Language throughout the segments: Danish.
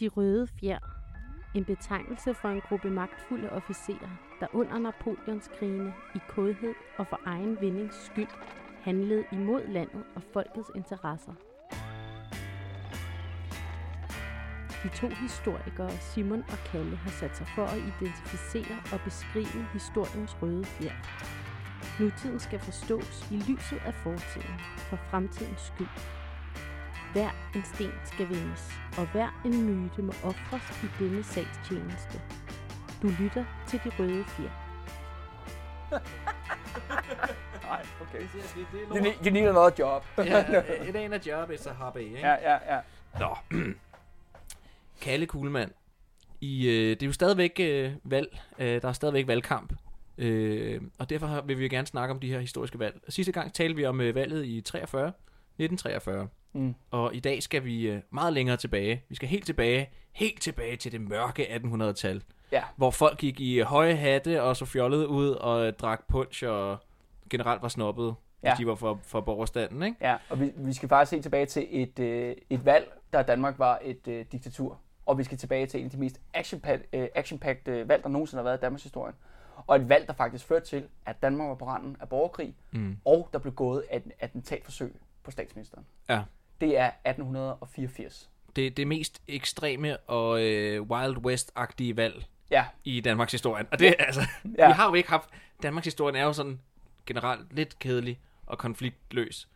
De røde fjer. En betegnelse for en gruppe magtfulde officerer, der under Napoleons krigene i kodhed og for egen vindings skyld handlede imod landet og folkets interesser. De to historikere, Simon og Kalle, har sat sig for at identificere og beskrive historiens røde fjer. Nutiden skal forstås i lyset af fortiden, for fremtidens skyld. Hver en sten skal vendes, og hver en myte må ofres i denne sags tjeneste. Du lytter til de røde fjer. Nej, okay. Det, det, det er lort. you need another job. ja, it ain't a job, a hobby, ikke? ja, ja, ja. Nå. Kalle Kuhlmann. I, øh, det er jo stadigvæk øh, valg. Øh, der er stadigvæk valgkamp. Øh, og derfor vil vi gerne snakke om de her historiske valg. Sidste gang talte vi om øh, valget i 43, 1943. Mm. Og i dag skal vi øh, meget længere tilbage. Vi skal helt tilbage, helt tilbage til det mørke 1800-tal. Ja. Hvor folk gik i høje hatte og så fjollede ud og øh, drak punch og generelt var snobbet, ja. De var for, for borgerstanden, ikke? Ja, og vi, vi skal faktisk se tilbage til et, øh, et valg, der i Danmark var et øh, diktatur. Og vi skal tilbage til en af de mest action-packed øh, action øh, valg, der nogensinde har været i Danmarks historie. Og et valg, der faktisk førte til, at Danmark var på randen af borgerkrig, Mm. og der blev gået et attentatforsøg på statsministeren. Ja. Det er 1884. det, det mest ekstreme og øh, Wild West-agtige valg Ja, i Danmarks historie. Og det er altså, ja. Vi har jo ikke haft, Danmarks historie er jo sådan generelt lidt kedelig og konfliktløs.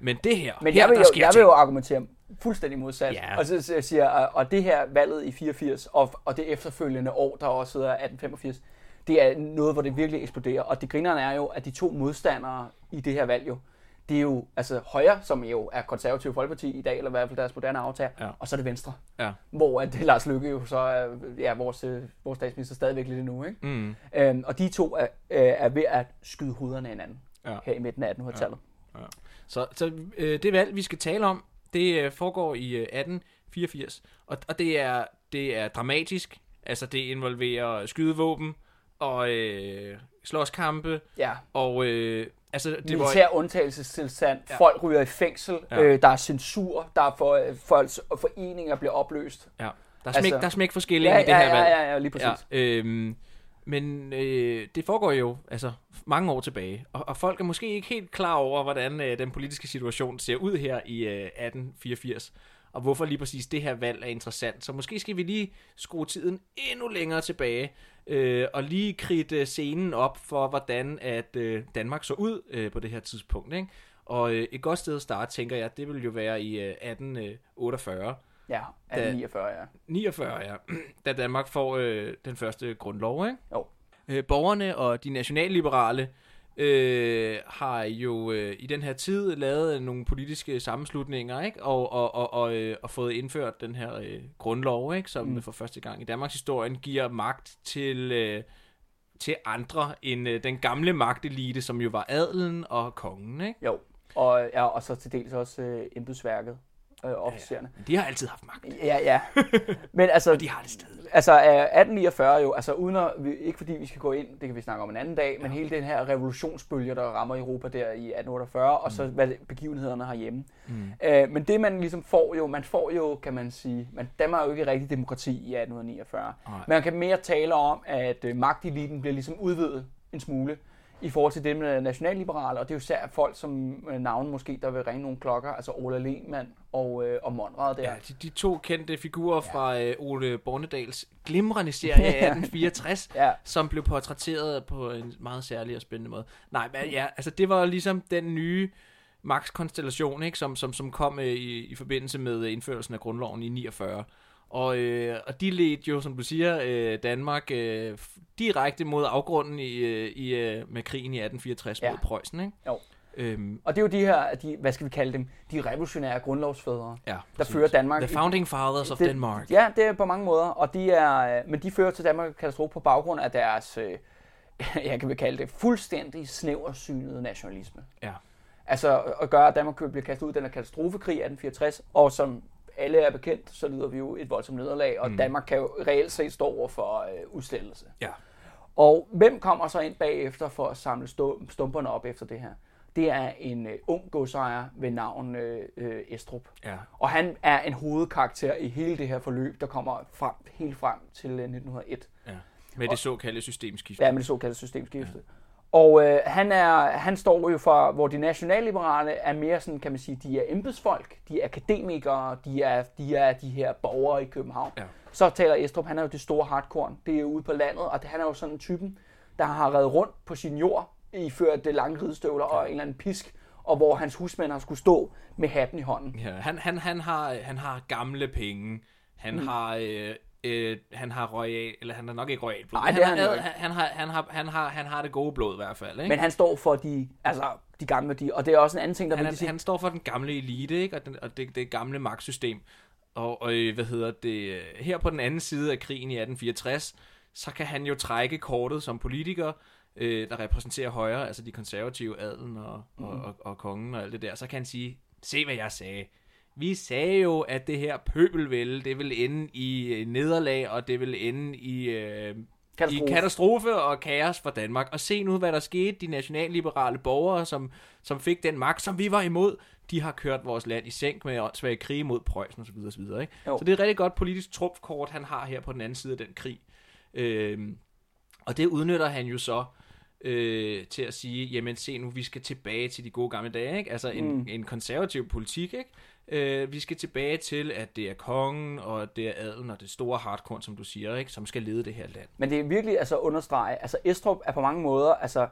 Men det her, men her jeg vil, der jo, jeg vil ting. jo argumentere fuldstændig modsat. Ja. Og så siger, og- og det her valget i 84, og, og det efterfølgende år, der også hedder 1885, det er noget, hvor det virkelig eksploderer. Og det grinerne er jo, at de to modstandere i det her valg jo, det er jo altså højre, som jo er konservativ folkeparti i dag, eller i hvert fald deres moderne aftager, Ja. og så er det venstre. Ja. Hvor at Lars Løkke jo så er ja, vores, øh, vores statsminister stadigvæk lidt endnu. Ikke? Mm, Øhm, og de to er, øh, er ved at skyde hovederne af hinanden Ja. her i midten af 1800-tallet. så så øh, det valg, vi skal tale om, det øh, foregår i øh, 1884. Og, og det, er, det er dramatisk. Altså, det involverer skydevåben og øh, slåskampe. Ja. Og øh, altså, det var... militær undtagelsestilstand, Ja. ja. folk ryger i fængsel, Ja. ja. øh, der er censur, der er for, folks foreninger bliver opløst. Ja, der er smæk, Altså- der er smæk for skilling Ja, i det ja, her ja, valg. ja, ja, lige præcis. Ja, øhm, men øh, det foregår jo altså mange år tilbage, og, og folk er måske ikke helt klar over, hvordan øh, den politiske situation ser ud her i øh, 1884, og hvorfor lige præcis det her valg er interessant. Så måske skal vi lige skrue tiden endnu længere tilbage, øh, og lige kridte scenen op for, hvordan at øh, Danmark så ud øh, på det her tidspunkt. Ikke? Og øh, et godt sted at starte, tænker jeg, det vil jo være i øh, 1848. Ja, 1849, ja. 49, ja. Da Danmark får øh, den første grundlov, ikke? Jo. Øh, borgerne og de nationalliberale øh, har jo øh, i den her tid lavet nogle politiske sammenslutninger, ikke? Og, og, og, og, øh, og fået indført den her øh, grundlov, ikke? Som mm. for første gang i Danmarks historie giver magt til... Øh, til andre end øh, den gamle magtelite, som jo var adelen og kongen, ikke? Jo, og, ja, og så til dels også øh, embedsværket, øh, officererne. Men de har altid haft magt. Ja, ja. Men altså, Og de har det stadig. altså øh, 1849 jo, altså uden at, ikke fordi vi skal gå ind, det kan vi snakke om en anden dag, men hele den her revolutionsbølge, der rammer Europa der i 1848, og så hvad det- begivenhederne herhjemme. Mm. Øh, men det man ligesom får jo, man får jo, kan man sige, man Danmark er jo ikke rigtig demokrati i 1849. Nej. Man kan mere tale om, at øh, magteliten bliver ligesom udvidet en smule i forhold til det med nationalliberale, og det er jo især folk som øh, navne måske, der vil ringe nogle klokker, altså Ola Lehmann og, øh, og Monrad der. Ja, de, de to kendte figurer fra øh, Ole Bornedals glimrende serie af 1864, Ja. som blev portrætteret på en meget særlig og spændende måde. Nej, men ja, altså det var ligesom den nye magtkonstellation, ikke, som, som, som kom øh, i, i forbindelse med indførelsen af grundloven i 49. Og, øh, og de ledte jo, som du siger, øh, Danmark øh, direkte mod afgrunden i, øh, i, øh, med krigen i 1864 Ja. mod Preussen. Ikke? Jo. Øhm, Og det er jo de her, de, hvad skal vi kalde dem, de revolutionære grundlovsfædre, ja, der fører Danmark... The Founding Fathers of det, Denmark. Ja, det er på mange måder, og de er, øh, men de fører til Danmark katastrofe på baggrund af deres, øh, jeg kan vel kalde det, fuldstændig snæversynede nationalisme. Ja. Altså at gøre, at Danmark bliver kastet ud i den her katastrofekrig i 1864, og som alle er bekendt, så lider vi jo et voldsomt nederlag, og mm. Danmark kan jo reelt set stå over for øh, udslettelse. Ja. Og hvem kommer så ind bagefter for at samle stu- stumperne op efter det her? det er en øh, ung godsejer ved navn øh, øh, Estrup. Ja. Og han er en hovedkarakter i hele det her forløb, der kommer frem, helt frem til øh, 1901. ja. Med det såkaldte systemskift. Ja, med det såkaldte systemskifte. Ja. Og øh, han, er, han står jo for, hvor de nationalliberale er mere sådan, kan man sige, de er embedsfolk, de er akademikere, de er de, er de her borgere i København. Ja. Så taler Estrup, han er jo det store hardcore, det er ude på landet, og det, han er jo sådan en typen, der har reddet rundt på sin jord, iført det lange ridestøvler og en eller anden pisk, og hvor hans husmænd har skulle stå med hatten i hånden. Ja, han, han, han, har, han har gamle penge. Han mm. har... Øh, øh, han har royal, eller han er nok ikke royal blod. Nej, det han, han har, han, han, har, han, har, han, har, han har det gode blod i hvert fald. Ikke? Men han står for de, altså, de gamle værdier, og det er også en anden ting, der han, vil sige. han står for den gamle elite, ikke? og, den, og det, det gamle magtsystem. Og, og øh, hvad hedder det, her på den anden side af krigen i 1864, så kan han jo trække kortet som politiker, øh, der repræsenterer højre, altså de konservative, adelen og, mm. og, og, og kongen og alt det der. Så kan han sige, se hvad jeg sagde. Vi sagde jo, at det her pøbelvælde, det vil ende i øh, nederlag, og det vil ende i, øh, Katastrofe. i katastrofe og kaos for Danmark. Og se nu, hvad der skete. De nationalliberale borgere, som, som fik den magt, som vi var imod, de har kørt vores land i sænk med åndssvage krige mod Preussen osv. osv. Ikke? Jo. Så det er et rigtig godt politisk trumfkort, han har her på den anden side af den krig. Øhm, og det udnytter han jo så øh, til at sige, jamen se nu, vi skal tilbage til de gode gamle dage, ikke? Altså en, Mm. en konservativ politik, ikke? Øh, vi skal tilbage til, at det er kongen, og det er adelen, og det store hardcore, som du siger, ikke? Som skal lede det her land. Men det er virkelig altså at understrege, altså Estrup er på mange måder, altså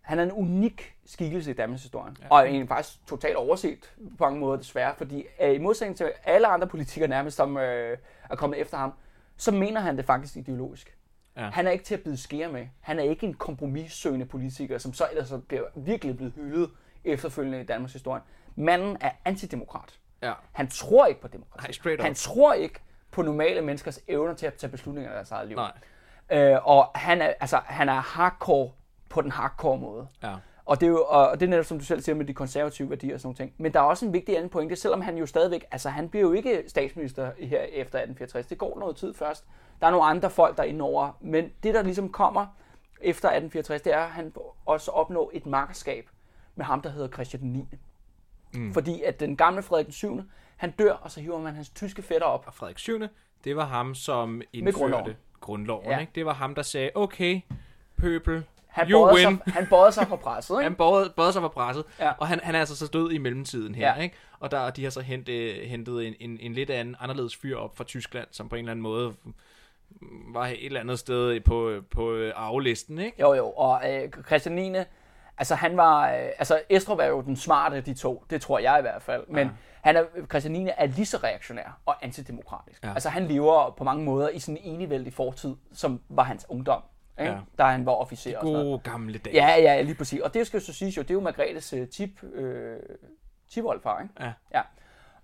han er en unik skikkelse i Danmarks historie. Ja. Og egentlig faktisk totalt overset på mange måder desværre, fordi øh, i modsætning til alle andre politikere nærmest, som øh, er kommet efter ham, så mener han det faktisk ideologisk. Ja. Han er ikke til at bide skære med. Han er ikke en kompromissøgende politiker, som så ellers bliver virkelig blevet hyldet efterfølgende i Danmarks historie. Manden er antidemokrat. Ja. Han tror ikke på demokrati. Nej. Han tror ikke på normale menneskers evner til at tage beslutninger i deres eget liv. Nej. Øh, og han er, altså, han er hardcore på den hardcore måde. Ja. Og det, er jo, og det er netop, som du selv siger, med de konservative værdier og sådan ting. Men der er også en vigtig anden pointe, selvom han jo stadigvæk, altså han bliver jo ikke statsminister her efter 1864. Det går noget tid først. Der er nogle andre folk, der er inde over. Men det, der ligesom kommer efter 1864, det er, at han også opnår et makkerskab med ham, der hedder Christian 9. Mm. Fordi at den gamle Frederik den 7. han dør, og så hiver man hans tyske fætter op. Og Frederik 7. det var ham, som indførte grundloven. grundloven. Ja. Ikke? Det var ham, der sagde, okay, pøbel, Han you win. sig, han bøjede sig for presset, ikke? Han bøjede, bøjede sig for presset, Ja. og han, han er altså så død i mellemtiden her, Ja. ikke? Og der, de har så hentet, hentet en, en, en lidt anden, anderledes fyr op fra Tyskland, som på en eller anden måde var et eller andet sted på, på arvelisten, ikke? Jo, jo, og øh, Christian 9. Altså, han var, øh, altså, Estrup er jo den smarte af de to, det tror jeg i hvert fald, men Ja. han er, Christian 9. er lige så reaktionær og antidemokratisk. Ja. Altså, han lever på mange måder i sådan en enevældig fortid, som var hans ungdom, ikke? Ja. da han var officer og sådan noget. Gode gamle dage. Ja, ja, lige præcis. Og det skal jo så siges jo, det er jo Margrethes uh, tip, øh, tipoldfar, ikke? Ja. ja.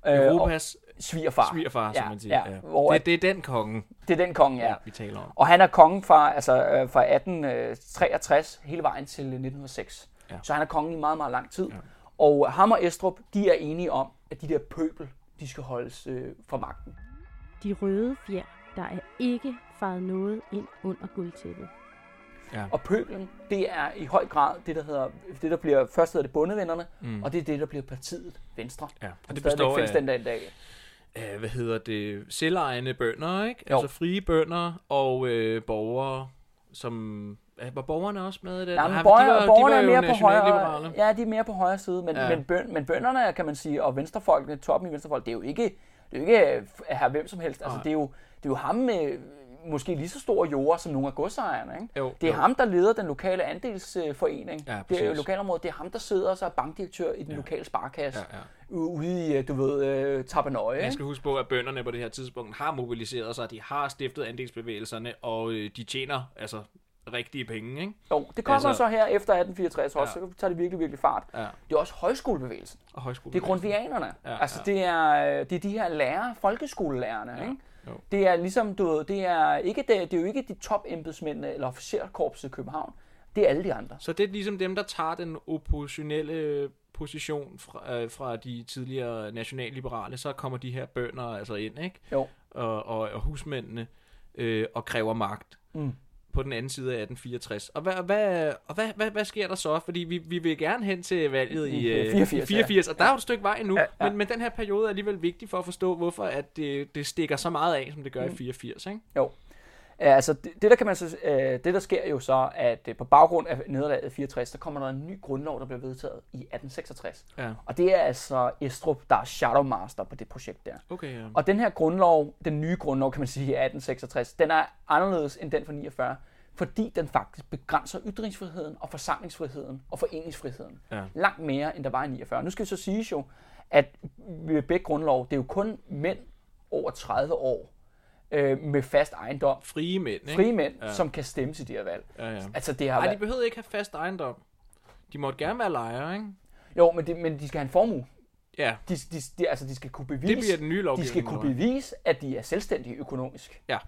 Øh, og Europas svigerfar. svigerfar, som ja, man siger. Ja, Ja. Hvor, Det, det er den konge, det er den konge, ja. vi taler om. Og han er kongen fra, altså, øh, fra 1863 hele vejen til 1906. Ja. Ja. Så han er kongen i meget, meget lang tid. Ja. Og ham og Estrup, de er enige om, at de der pøbel, de skal holdes øh, fra magten. De røde fjer, der er ikke faret noget ind under guldtæppet. Og pøbelen, det er i høj grad det, der hedder, det der bliver, først hedder det bondevennerne, Mm. og det er det, der bliver partiet Venstre. Ja. Og det består findes af, den dag i dag. af, hvad hedder det, selvejende bønder, ikke? Jo. Altså frie bønder og øh, borgere, som... Ja, var borgerne også med i det? Ja, men de borgerne, var- de borgerne var er mere på højre, ja, de er mere på højre side, men, Ja. ja. men, bøn, men bønderne, kan man sige, og venstrefolkene, toppen i venstrefolk, det er jo ikke, det er jo ikke øh, her hvem som helst. Altså, det, er jo, det er jo ham med måske lige så store jorder som nogle af godsejerne. Ikke? Jo, Det er jo. ham, der leder den lokale andelsforening. Ja, det er jo lokalområdet. Det er ham, der sidder og så er bankdirektør i den Ja. lokale sparkasse. Ja, ja. Ude i, øh, du ved, øh, Tappernøje. Man skal huske på, at bønderne på det her tidspunkt har mobiliseret sig, de har stiftet andelsbevægelserne, og øh, de tjener altså rigtige penge, ikke? Jo, det kommer Altså- så her efter 1864 også, Ja. så tager det virkelig, virkelig fart. Ja. Det er også højskolebevægelsen. Og højskole. Det er grundvianerne. Ja, altså, ja. Det, er, det er de her lærere, folkeskolelærerne. Ja, ikke? Jo. Det er ligesom, du ved, det er, ikke det, det er jo ikke de top embedsmændene eller officerkorpset i København. Det er alle de andre. Så det er ligesom dem, der tager den oppositionelle position fra, øh, fra de tidligere nationalliberale, så kommer de her bønder altså ind, ikke? Jo. Og, og, og husmændene øh, og kræver magt. Mm. På den anden side af 1864. Og hvad, hvad, og hvad, hvad, hvad sker der så? Fordi vi, vi vil gerne hen til valget i, øh, øh, 84, i 84 og der er jo et stykke vej endnu. Ja, Ja, ja. ja. Men, men den her periode er alligevel vigtig for at forstå, hvorfor at det, det stikker så meget af, som det gør mm. i 84. Ikke? Jo. Altså det, det, der kan man så, øh, det der sker jo så, at øh, på baggrund af nederlaget i 64, der kommer der en ny grundlov, der bliver vedtaget i 1866. Ja. Og det er altså Estrup, der er shadowmaster på det projekt der. Okay, ja. Og den her grundlov, den nye grundlov, kan man sige, af 1866, den er anderledes end den fra 49, fordi den faktisk begrænser ytringsfriheden og forsamlingsfriheden og foreningsfriheden. Ja. Langt mere, end der var i 49. Nu skal vi så sige jo, at ved begge grundlov, det er jo kun mænd over 30 år øh, med fast ejendom, Frie mænd, ikke? frie mænd, ja. Som kan stemme til de her valg. Ja, ja. Altså det har Nej, de behøvede ikke have fast ejendom. De måtte gerne være lejere, ikke? Jo, men, det, men de skal have en formue. Ja, De, de, de, altså, de skal kunne bevise, det bliver den nye lovgivning. de skal kunne bevise, at de er selvstændige økonomisk. Ja.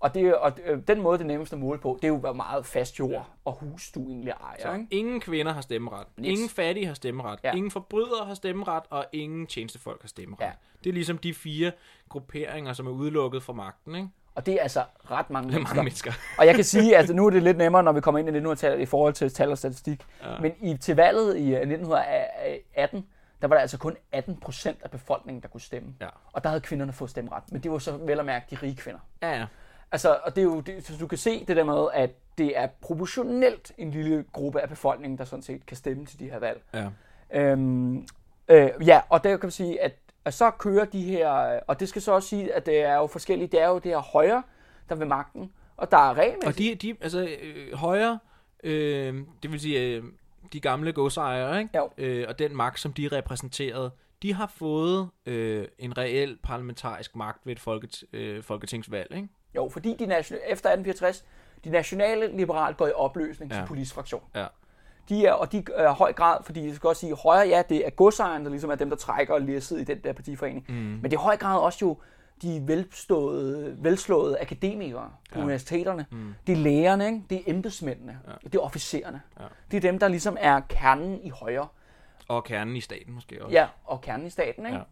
Og, det, og øh, den måde, det er nemmest at måle på, det er jo, hvor meget fast jord ja. og hus du egentlig ejer. Så Ikke? ingen kvinder har stemmeret. Niks. Ingen fattige har stemmeret. Ja. Ingen forbrydere har stemmeret, og ingen tjenestefolk har stemmeret. Ja. Det er ligesom de fire grupperinger, som er udelukket fra magten, ikke? Og det er altså ret mange Det er mennesker. mange mennesker. Og jeg kan sige, at nu er det lidt nemmere, når vi kommer ind i 1900-tallet i forhold til tal og statistik. Ja. Men i, til valget i øh, 1918, der var der altså kun 18 procent af befolkningen, der kunne stemme. Ja. Og der havde kvinderne fået stemmeret. Men det var så vel at mærke de rige kvinder. Ja, ja. Altså, og det er jo, det, så du kan se det der med, at det er proportionelt en lille gruppe af befolkningen, der sådan set kan stemme til de her valg. ja. Øhm, øh, ja, og der kan vi sige, at, at så kører de her, og det skal så også sige, at det er jo forskellige, det er jo det her højre, der ved magten, og der er regelmæssigt. Og de, de altså øh, højre, øh, det vil sige øh, de gamle godsejere, ikke? Jo. Øh, og den magt, som de repræsenterede, de har fået øh, en reel parlamentarisk magt ved et folket, øh, folketingsvalg, ikke? Jo, fordi de nation- efter 1864, de nationale liberale går i opløsning ja. Politisk fraktion. Ja. De er, og de er høj grad, fordi jeg skal også sige, højre, ja, det er godsejeren, der ligesom er dem, der trækker og læsset i den der partiforening. Mm. Men det er høj grad også jo de velståede, velslåede akademikere på ja. universiteterne. Mm. Det er lægerne, ikke? det er embedsmændene, ja. det er officererne. Ja. Det er dem, der ligesom er kernen i højre. Og kernen i staten måske også. Ja, og kernen i staten, ikke? Ja.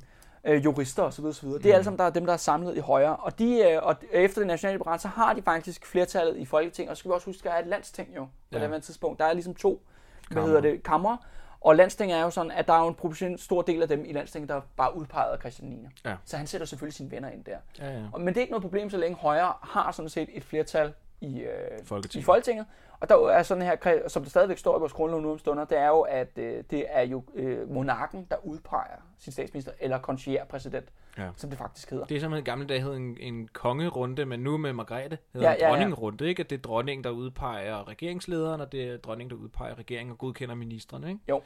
Øh, jurister osv. osv. Det er alle sammen der er dem, der er samlet i højre. Og, de, øh, og efter det nationale liberale, så har de faktisk flertallet i Folketinget. Og så skal vi også huske, at der er et landsting jo på Ja. det her tidspunkt. Der er ligesom to, hvad Kamre. hedder det, kammer. Og landsting er jo sådan, at der er jo en stor del af dem i landstinget, der er bare udpeget af Christian 9. Ja. Så han sætter selvfølgelig sine venner ind der. Ja, ja. Men det er ikke noget problem, så længe højre har sådan set et flertal i, øh, Folketinget. i Folketinget. Og der er sådan her, som det stadigvæk står i vores grundlov nu om stunder, det er jo, at øh, det er jo øh, monarken, der udpeger sin statsminister, eller concierge-præsident, Ja. som det faktisk hedder. Det er simpelthen i gamle dage hed en, en kongerunde, men nu med Margrethe hedder Ja, ja, ja, en ja. ikke? At det er dronningen, der udpeger regeringslederen, og det er dronningen, der udpeger regeringen og godkender ministerne, ikke? Jo.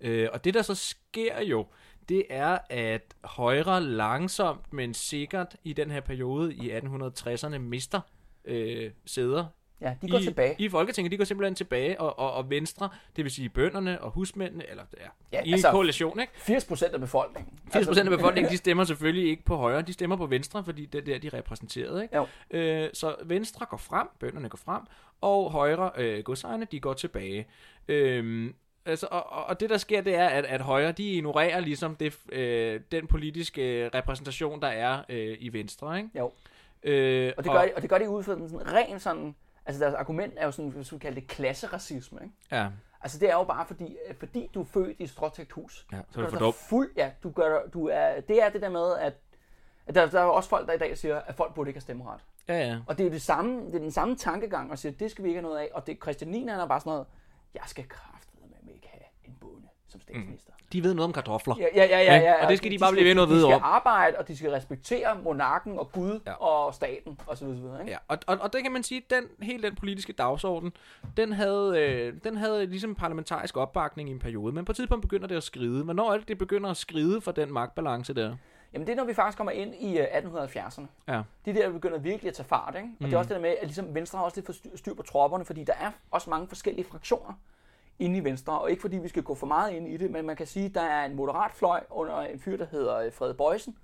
Øh, og det, der så sker jo, det er, at Højre langsomt, men sikkert i den her periode i 1860'erne mister øh, sæder Ja, de går i, tilbage. i Folketinget. De går simpelthen tilbage, og, og, og Venstre, det vil sige bønderne og husmændene, eller ja, Ja, i altså- en koalition, ikke? 80 procent af befolkningen. 80 procent af befolkningen, de stemmer selvfølgelig ikke på højre, de stemmer på venstre, fordi det er der, de er repræsenteret. Ikke? Jo. Øh, så venstre går frem, bønderne går frem, og højre, øh, godsejerne, de går tilbage. Øh, altså, og, og- og det, der sker, det er, at, at højre, de ignorerer ligesom det, øh, den politiske repræsentation, der er øh, i venstre. Ikke? Jo. Øh, Og det gør, de, og det gør de ud fra sådan ren sådan, altså deres argument er jo sådan, hvis vi kalder det klasseracisme, ikke? Ja, Altså det er jo bare fordi, øh, fordi du er født i et stråtægt hus. ja, så er det for. Fuld, ja, du gør, du er, det er det der med, at, at der, der er også folk, der i dag siger, at folk burde ikke have stemmeret. Ja, ja. Og det er, det samme, det er den samme tankegang, og siger, det skal vi ikke have noget af. Og det Christian 9, han er bare sådan noget, jeg skal kraftedeme ikke have en bonde som statsminister. De ved noget om kartofler. Ja, ja, ja, ja, Ja, ja. og det skal de bare blive ved med at vide De skal om. arbejde, og de skal respektere monarken og Gud Ja. og staten og så videre, ikke? Ja, og, og, og det kan man sige, den hele den politiske dagsorden, den havde, øh, den havde ligesom parlamentarisk opbakning i en periode, men på et tidspunkt begynder det at skride. Hvornår er det, det begynder at skride for den magtbalance der? Jamen det er, når vi faktisk kommer ind i øh, 1870'erne. Ja. Det er der, vi begynder virkelig at tage fart, ikke? Og mm. det er også det der med, at ligesom Venstre har også lidt for styr på tropperne, fordi der er også mange forskellige fraktioner inde i Venstre, og ikke fordi vi skal gå for meget ind i det, men man kan sige, at der er en moderat fløj under en fyr, der hedder øh, Frede Bøjsen,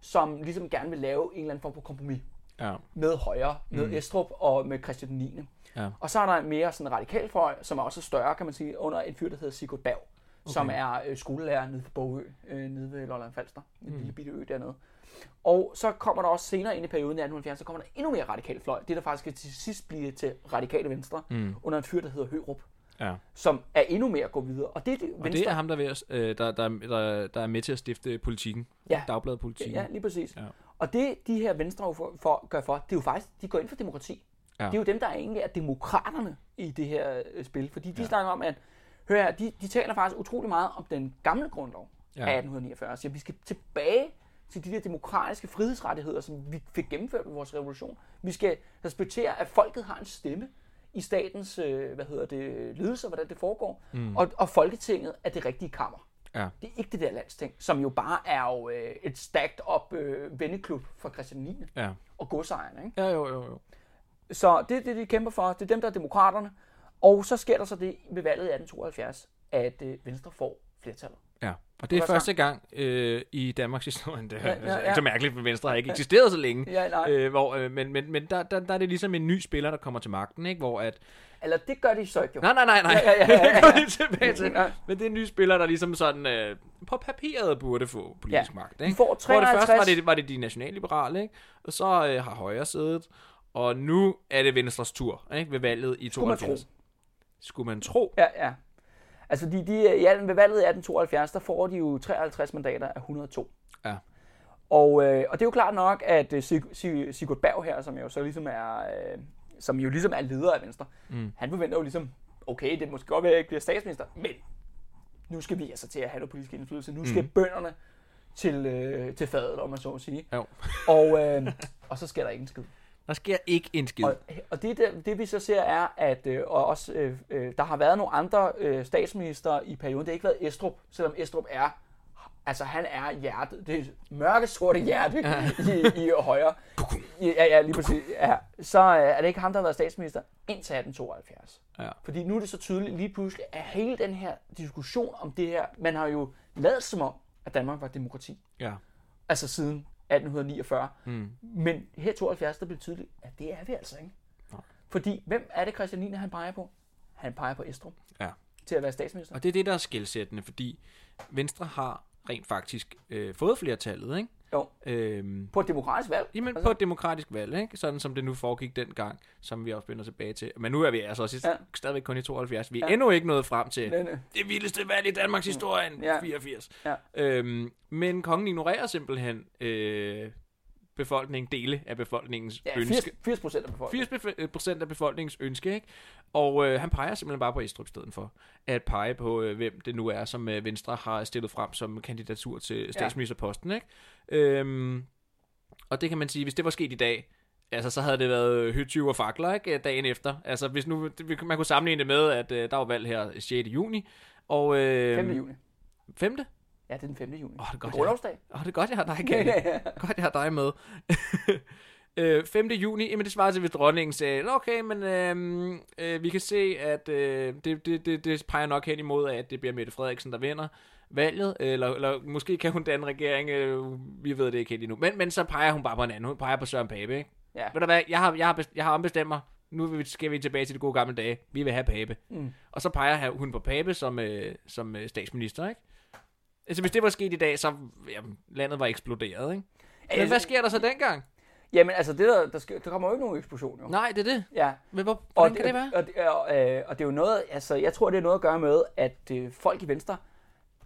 som ligesom gerne vil lave en eller anden form for kompromis Ja. med Højre, med mm. Estrup og med Christian 9. Ja. Og så er der en mere sådan radikal fløj, som er også større, kan man sige, under en fyr, der hedder Sigurd Berg, okay. som er øh, skolelærer nede på Bogø, øh, nede ved Lolland Falster, en mm. lille bitte ø dernede. Og så kommer der også senere ind i perioden i 1870, så kommer der endnu mere radikal fløj. Det der faktisk til sidst blive til radikale venstre, mm. under en fyr, der hedder Hørup, Ja. som er endnu mere at gå videre. Og det, er det, Og det er ham, der, er ved at, øh, der, der, der, der er med til at stifte politikken. Ja. Dagbladet Politikken. Ja, lige præcis. Ja. Og det, de her venstre for, for, gør for, det er jo faktisk, de går ind for demokrati. Ja. Det er jo dem, der egentlig er demokraterne i det her øh, spil. Fordi de Ja. snakker om, at hør her, de, de taler faktisk utrolig meget om den gamle grundlov ja. af 1849. Så vi skal tilbage til de der demokratiske frihedsrettigheder, som vi fik gennemført med vores revolution. Vi skal respektere, at folket har en stemme i statens øh, hvad hedder det, ledelse, hvordan det foregår. Mm. Og, og Folketinget er det rigtige kammer. Ja. Det er ikke det der landsting, som jo bare er jo, øh, et stacked up øh, venneklub for Christian 9. Ja. og godsejerne. Ikke? Ja, jo, jo, jo. Så det er det, de kæmper for. Det er dem, der er demokraterne. Og så sker der så det ved valget i 1872, at øh, Venstre får flertallet. Ja, og det er første gang øh, i Danmarks historie, det er Ja, ja, ja, ja, så mærkeligt, for Venstre har ikke eksisteret så længe. Ja, nej. Øh, hvor, øh, men men, men der, der, der er det ligesom en ny spiller, der kommer til magten, ikke? Hvor at... Eller det gør de så ikke jo. Nej, nej, nej, nej. Ja, ja, ja, ja, ja. det går lige tilbage til. Men det er en ny spiller, der ligesom sådan øh, på papiret burde få politisk Ja. magt, De ikke? får Hvor det 53. først var det, var det de nationalliberale, ikke? Og så øh, har Højre siddet, og nu er det Venstres tur, ikke? Ved valget i Skulle man 72. Skulle man tro. Ja, ja. Altså, de, de, i, alt- ved valget i 1872, der får de jo 53 mandater af 102. Ja. Og, øh, og det er jo klart nok, at øh, Sig- Sig- Sigurd Berg her, som jo så ligesom er, øh, som jo ligesom er leder af Venstre, Mm. han forventer jo ligesom, okay, det måske godt være, at jeg ikke bliver statsminister, men nu skal vi altså til at have noget politisk indflydelse. Nu skal Mm. bønderne til, øh, til fadet, om man så må sige. Jo. Og, øh, og så sker der ikke en skid. Der sker ikke en skid. Og, og det, det, det vi så ser er, at øh, og også, øh, øh, der har været nogle andre øh, statsminister i perioden. Det har ikke været Estrup, selvom Estrup er, altså han er hjertet, det mørke sorte hjerte i, i højre. Ja, ja, lige præcis. Ja. Så øh, er det ikke ham, der har været statsminister indtil 1872. Ja. Fordi nu er det så tydeligt lige pludselig, at hele den her diskussion om det her, man har jo lavet som om, at Danmark var demokrati. Ja. Altså siden 1849. Mm. Men her i 72, der blev tydeligt, at det er vi altså ikke. Nej. Fordi hvem er det Christian 9. han peger på? Han peger på Estrup Ja. til at være statsminister. Og det er det, der er skældsættende, fordi Venstre har rent faktisk øh, fået flertallet, ikke? Jo. Øhm, På et demokratisk valg. jamen på et demokratisk valg, ikke? Sådan som det nu foregik dengang, som vi også vender tilbage til. Men nu er vi altså også Ja. stadigvæk kun i 72. Vi er Ja. endnu ikke nået frem til øh, det vildeste valg i Danmarks historie, ja. 84. Ja. Øhm, men kongen ignorerer simpelthen øh, befolkningen, dele af befolkningens ja, ønske. 80, 80 procent af befolkningen. 80 procent af befolkningens ønske, ikke? Og øh, han peger simpelthen bare på Estrup stedet for at pege på, øh, hvem det nu er, som øh, Venstre har stillet frem som kandidatur til statsministerposten, ikke? Øhm, og det kan man sige, hvis det var sket i dag, altså så havde det været hyttyve og fakler, ikke? Dagen efter. Altså hvis nu, man kunne sammenligne det med, at øh, der var valg her 6. juni, og... Øh, 5. juni. 5. Ja, det er den 5. juni. Åh, det er godt, Det er ja. grundlovsdag. Åh, det er godt, jeg har dig, Kalle. Godt, jeg har dig med. øh, 5. juni, jamen det svarer til, hvis dronningen sagde, "Nå, okay, men øh, øh, vi kan se, at øh, det, det, det, det peger nok hen imod, at det bliver Mette Frederiksen, der vinder valget, eller, eller måske kan hun danne regering, øh, vi ved det ikke helt endnu. Men, men så peger hun bare på en anden, hun peger på Søren Pape, ikke? Ja. Ved du hvad, jeg har, jeg har, jeg har ombestemt mig, nu skal vi tilbage til de gode gamle dage, vi vil have Pape. Mm. Og så peger hun på Pape som, øh, som øh, statsminister, ikke? Altså hvis det var sket i dag, så jamen, landet var eksploderet, ikke? Men Altså- hvad sker der så dengang? Jamen, altså, det der, der, sker, der kommer jo ikke nogen eksplosion, jo. Nej, det er det. Ja. Men hvor, Og hvordan kan det være? Og, det, og, øh, og det er jo noget, altså, jeg tror, det er noget at gøre med, at øh, folk i Venstre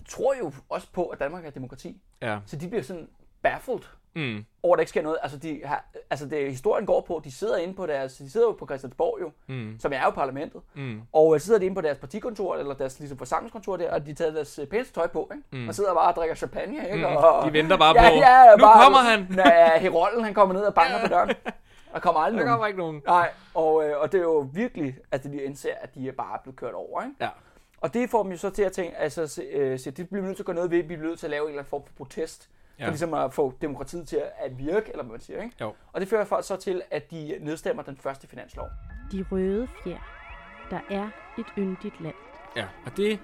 tror jo også på, at Danmark er demokrati. Ja. Så de bliver sådan baffled Mm. over, at der ikke sker noget. Altså, de har, altså det, historien går på, de sidder inde på deres, de sidder jo på Christiansborg jo, Mm. som er jo parlamentet. Mm. Og øh, så sidder de inde på deres partikontor, eller deres ligesom, forsamlingskontor der, og de tager deres øh, pæneste tøj på, ikke? Mm. Og sidder bare og drikker champagne, ikke? Mm. Og, De venter bare ja, på, ja, nu bare, kommer han. Ja, Herolden, han kommer ned og banker på døren. Der kommer aldrig Der nogen. kommer ikke nogen. Nej, og, øh, og det er jo virkelig, at de indser, at de er bare blevet kørt over, ikke? Ja. Og det får dem jo så til at tænke, altså, se, øh, se, det bliver vi nødt til at gøre noget ved, vi bliver nødt til at lave en eller anden form for protest, ja. For ligesom at få demokratiet til at virke, eller hvad man siger, ikke? Jo. Og det fører folk så til, at de nedstemmer den første finanslov. De røde fjer. Der er et yndigt land. Ja, og det,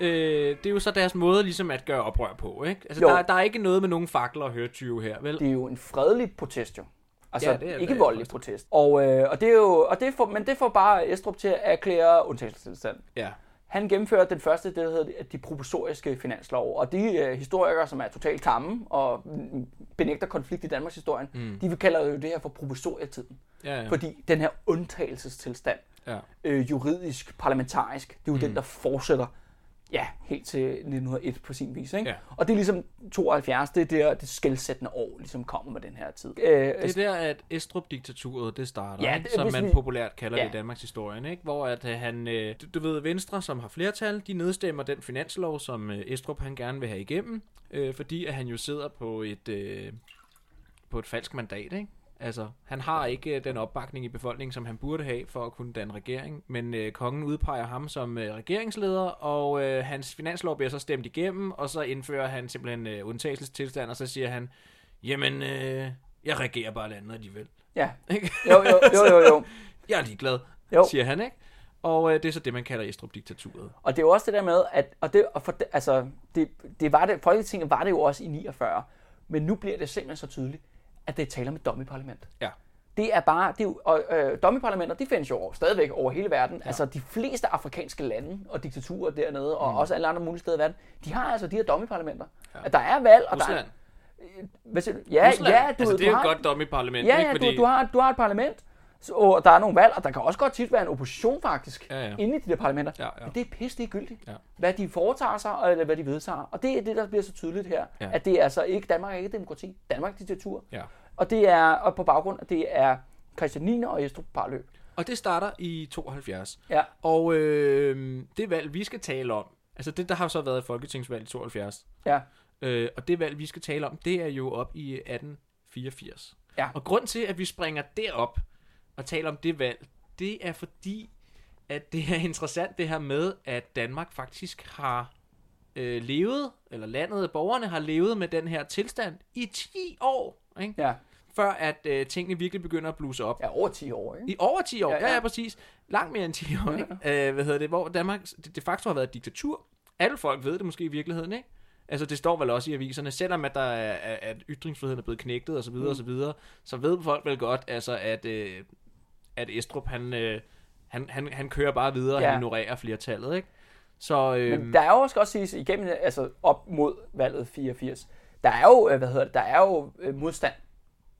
øh, det er jo så deres måde ligesom at gøre oprør på, ikke? Altså, Jo. der, der er ikke noget med nogen fakler og hørtyve her, vel? Det er jo en fredelig protest, jo. Altså, Ja, det er- ikke voldelig protest. Og, øh, og det er jo, og det får, men det får bare Estrup til at erklære undtagelsestilstand. Ja. Han gennemførte den første, det der hedder de provisoriske finanslov, og de øh, historikere, som er totalt tamme og mm, benægter konflikt i Danmarks historien, mm. de kalder jo det her for provisorietiden. Ja, ja. Fordi den her undtagelsestilstand, ja. øh, juridisk, parlamentarisk, det er jo mm. den, der fortsætter ja, helt til 1901 på sin vis. Ikke? Ja. Og det er ligesom 72, det er der, det skældsættende år ligesom kommer med den her tid. Øh, Det er der, at Estrup-diktaturet det starter, Ja, det- som man vi- populært kalder Ja. det i Danmarks historie, ikke? hvor at øh, han, øh, du, du ved, Venstre, som har flertal, de nedstemmer den finanslov, som øh, Estrup han gerne vil have igennem, øh, fordi at han jo sidder på et, øh, på et falsk mandat, ikke? Altså, han har ikke øh, den opbakning i befolkningen, som han burde have for at kunne danne regering, men øh, kongen udpeger ham som øh, regeringsleder, og øh, hans finanslov bliver så stemt igennem, og så indfører han simpelthen øh, undtagelsestilstand, og så siger han, jamen, øh, jeg regerer bare landet alligevel. ja. Ikke? Jo, jo, jo, jo, jo. Jeg er ligeglad, Jo. siger han, ikke? Og øh, det er så det, man kalder Estrup-diktaturet. Og det er jo også det der med, at og det, og for, altså, det, det var det, Folketinget var det jo også i 49, men nu bliver det simpelthen så tydeligt, at det taler med dommeparlament. Ja. Det er bare, det er jo, og øh, dommeparlamenter, de findes jo over, stadigvæk over hele verden. Ja. Altså de fleste afrikanske lande og diktaturer dernede, og mm. også alle andre mulige steder i verden, de har altså de her dommeparlamenter. Ja. At der er valg, og Rusland. der er... Siger du? Ja, Rusland. ja, du, altså, det er jo et godt dom i parlament, Ja, ikke? ja, Fordi, du, du, har, du har et parlament, så, og der er nogle valg, og der kan også godt tit være en opposition faktisk, Ja, ja. inde i de der parlamenter. Ja, ja. Men det er pisse ligegyldigt, Ja. hvad de foretager sig, og eller hvad de vedtager. Og det er det, der bliver så tydeligt her, Ja. at det er altså ikke, Danmark er ikke demokrati, Danmark er diktatur. Ja. Og det er og på baggrund, at det er Christian 9. og Estrup Parløb. Og det starter i 72. Ja. Og øh, det valg, vi skal tale om, altså det, der har så været et folketingsvalg i 72. Ja. Øh, og det valg, vi skal tale om, det er jo op i 1884. Ja. Og grund til, at vi springer derop og taler om det valg, det er fordi, at det er interessant det her med, at Danmark faktisk har øh, levet, eller landet, borgerne har levet med den her tilstand i 10 år, ikke? Ja. før at øh, tingene virkelig begynder at bluse op. ja, over 10 år, ikke? I over 10 år, Ja, ja, ja. ja, ja præcis. Langt mere end 10 år, ikke? Øh, hvad hedder det? Hvor Danmark det, de facto har været et diktatur. Alle folk ved det måske i virkeligheden, ikke? Altså, det står vel også i aviserne, selvom at der er, at ytringsfriheden er blevet knægtet og så videre, mm. og så videre, så ved folk vel godt, altså, at, øh, at Estrup, han, øh, han, han, han kører bare videre, og Ja. han ignorerer flertallet, ikke? Så, øh, Men der er jo også godt siges igennem, altså op mod valget 84, der er jo, øh, hvad hedder det, der er jo øh, modstand.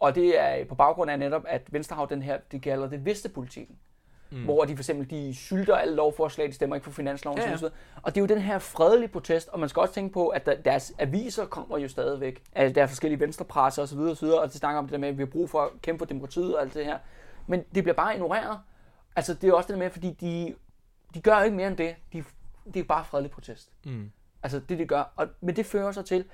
Og det er på baggrund af netop, at Venstre har den her, de kalder det vidstepolitikken. Mm. Hvor de for eksempel, de sylter alle lovforslag, de stemmer ikke på finansloven Ja, ja, ja. Og det er jo den her fredelige protest, og man skal også tænke på, at der, deres aviser kommer jo stadigvæk. Altså, der er forskellige venstrepresser osv. osv. Og de snakker om det der med, at vi har brug for at kæmpe for demokratiet og alt det her. Men det bliver bare ignoreret. Altså, det er også det med, fordi de, de gør ikke mere end det. De, det er bare fredelig protest. Mm. Altså det, de gør. Og, men det fører så til,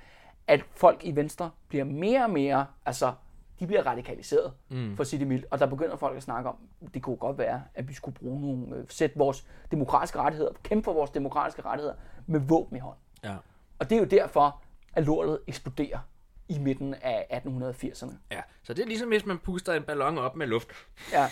at folk i Venstre bliver mere og mere, altså de bliver radikaliseret, mm. for at sige det mildt. Og der begynder folk at snakke om, det kunne godt være, at vi skulle bruge nogle, øh, sætte vores demokratiske rettigheder, kæmpe for vores demokratiske rettigheder med våben i hånd. ja. Og det er jo derfor, at lortet eksploderer i midten af 1880'erne. ja. Så det er ligesom, hvis man puster en ballon op med luft. Ja,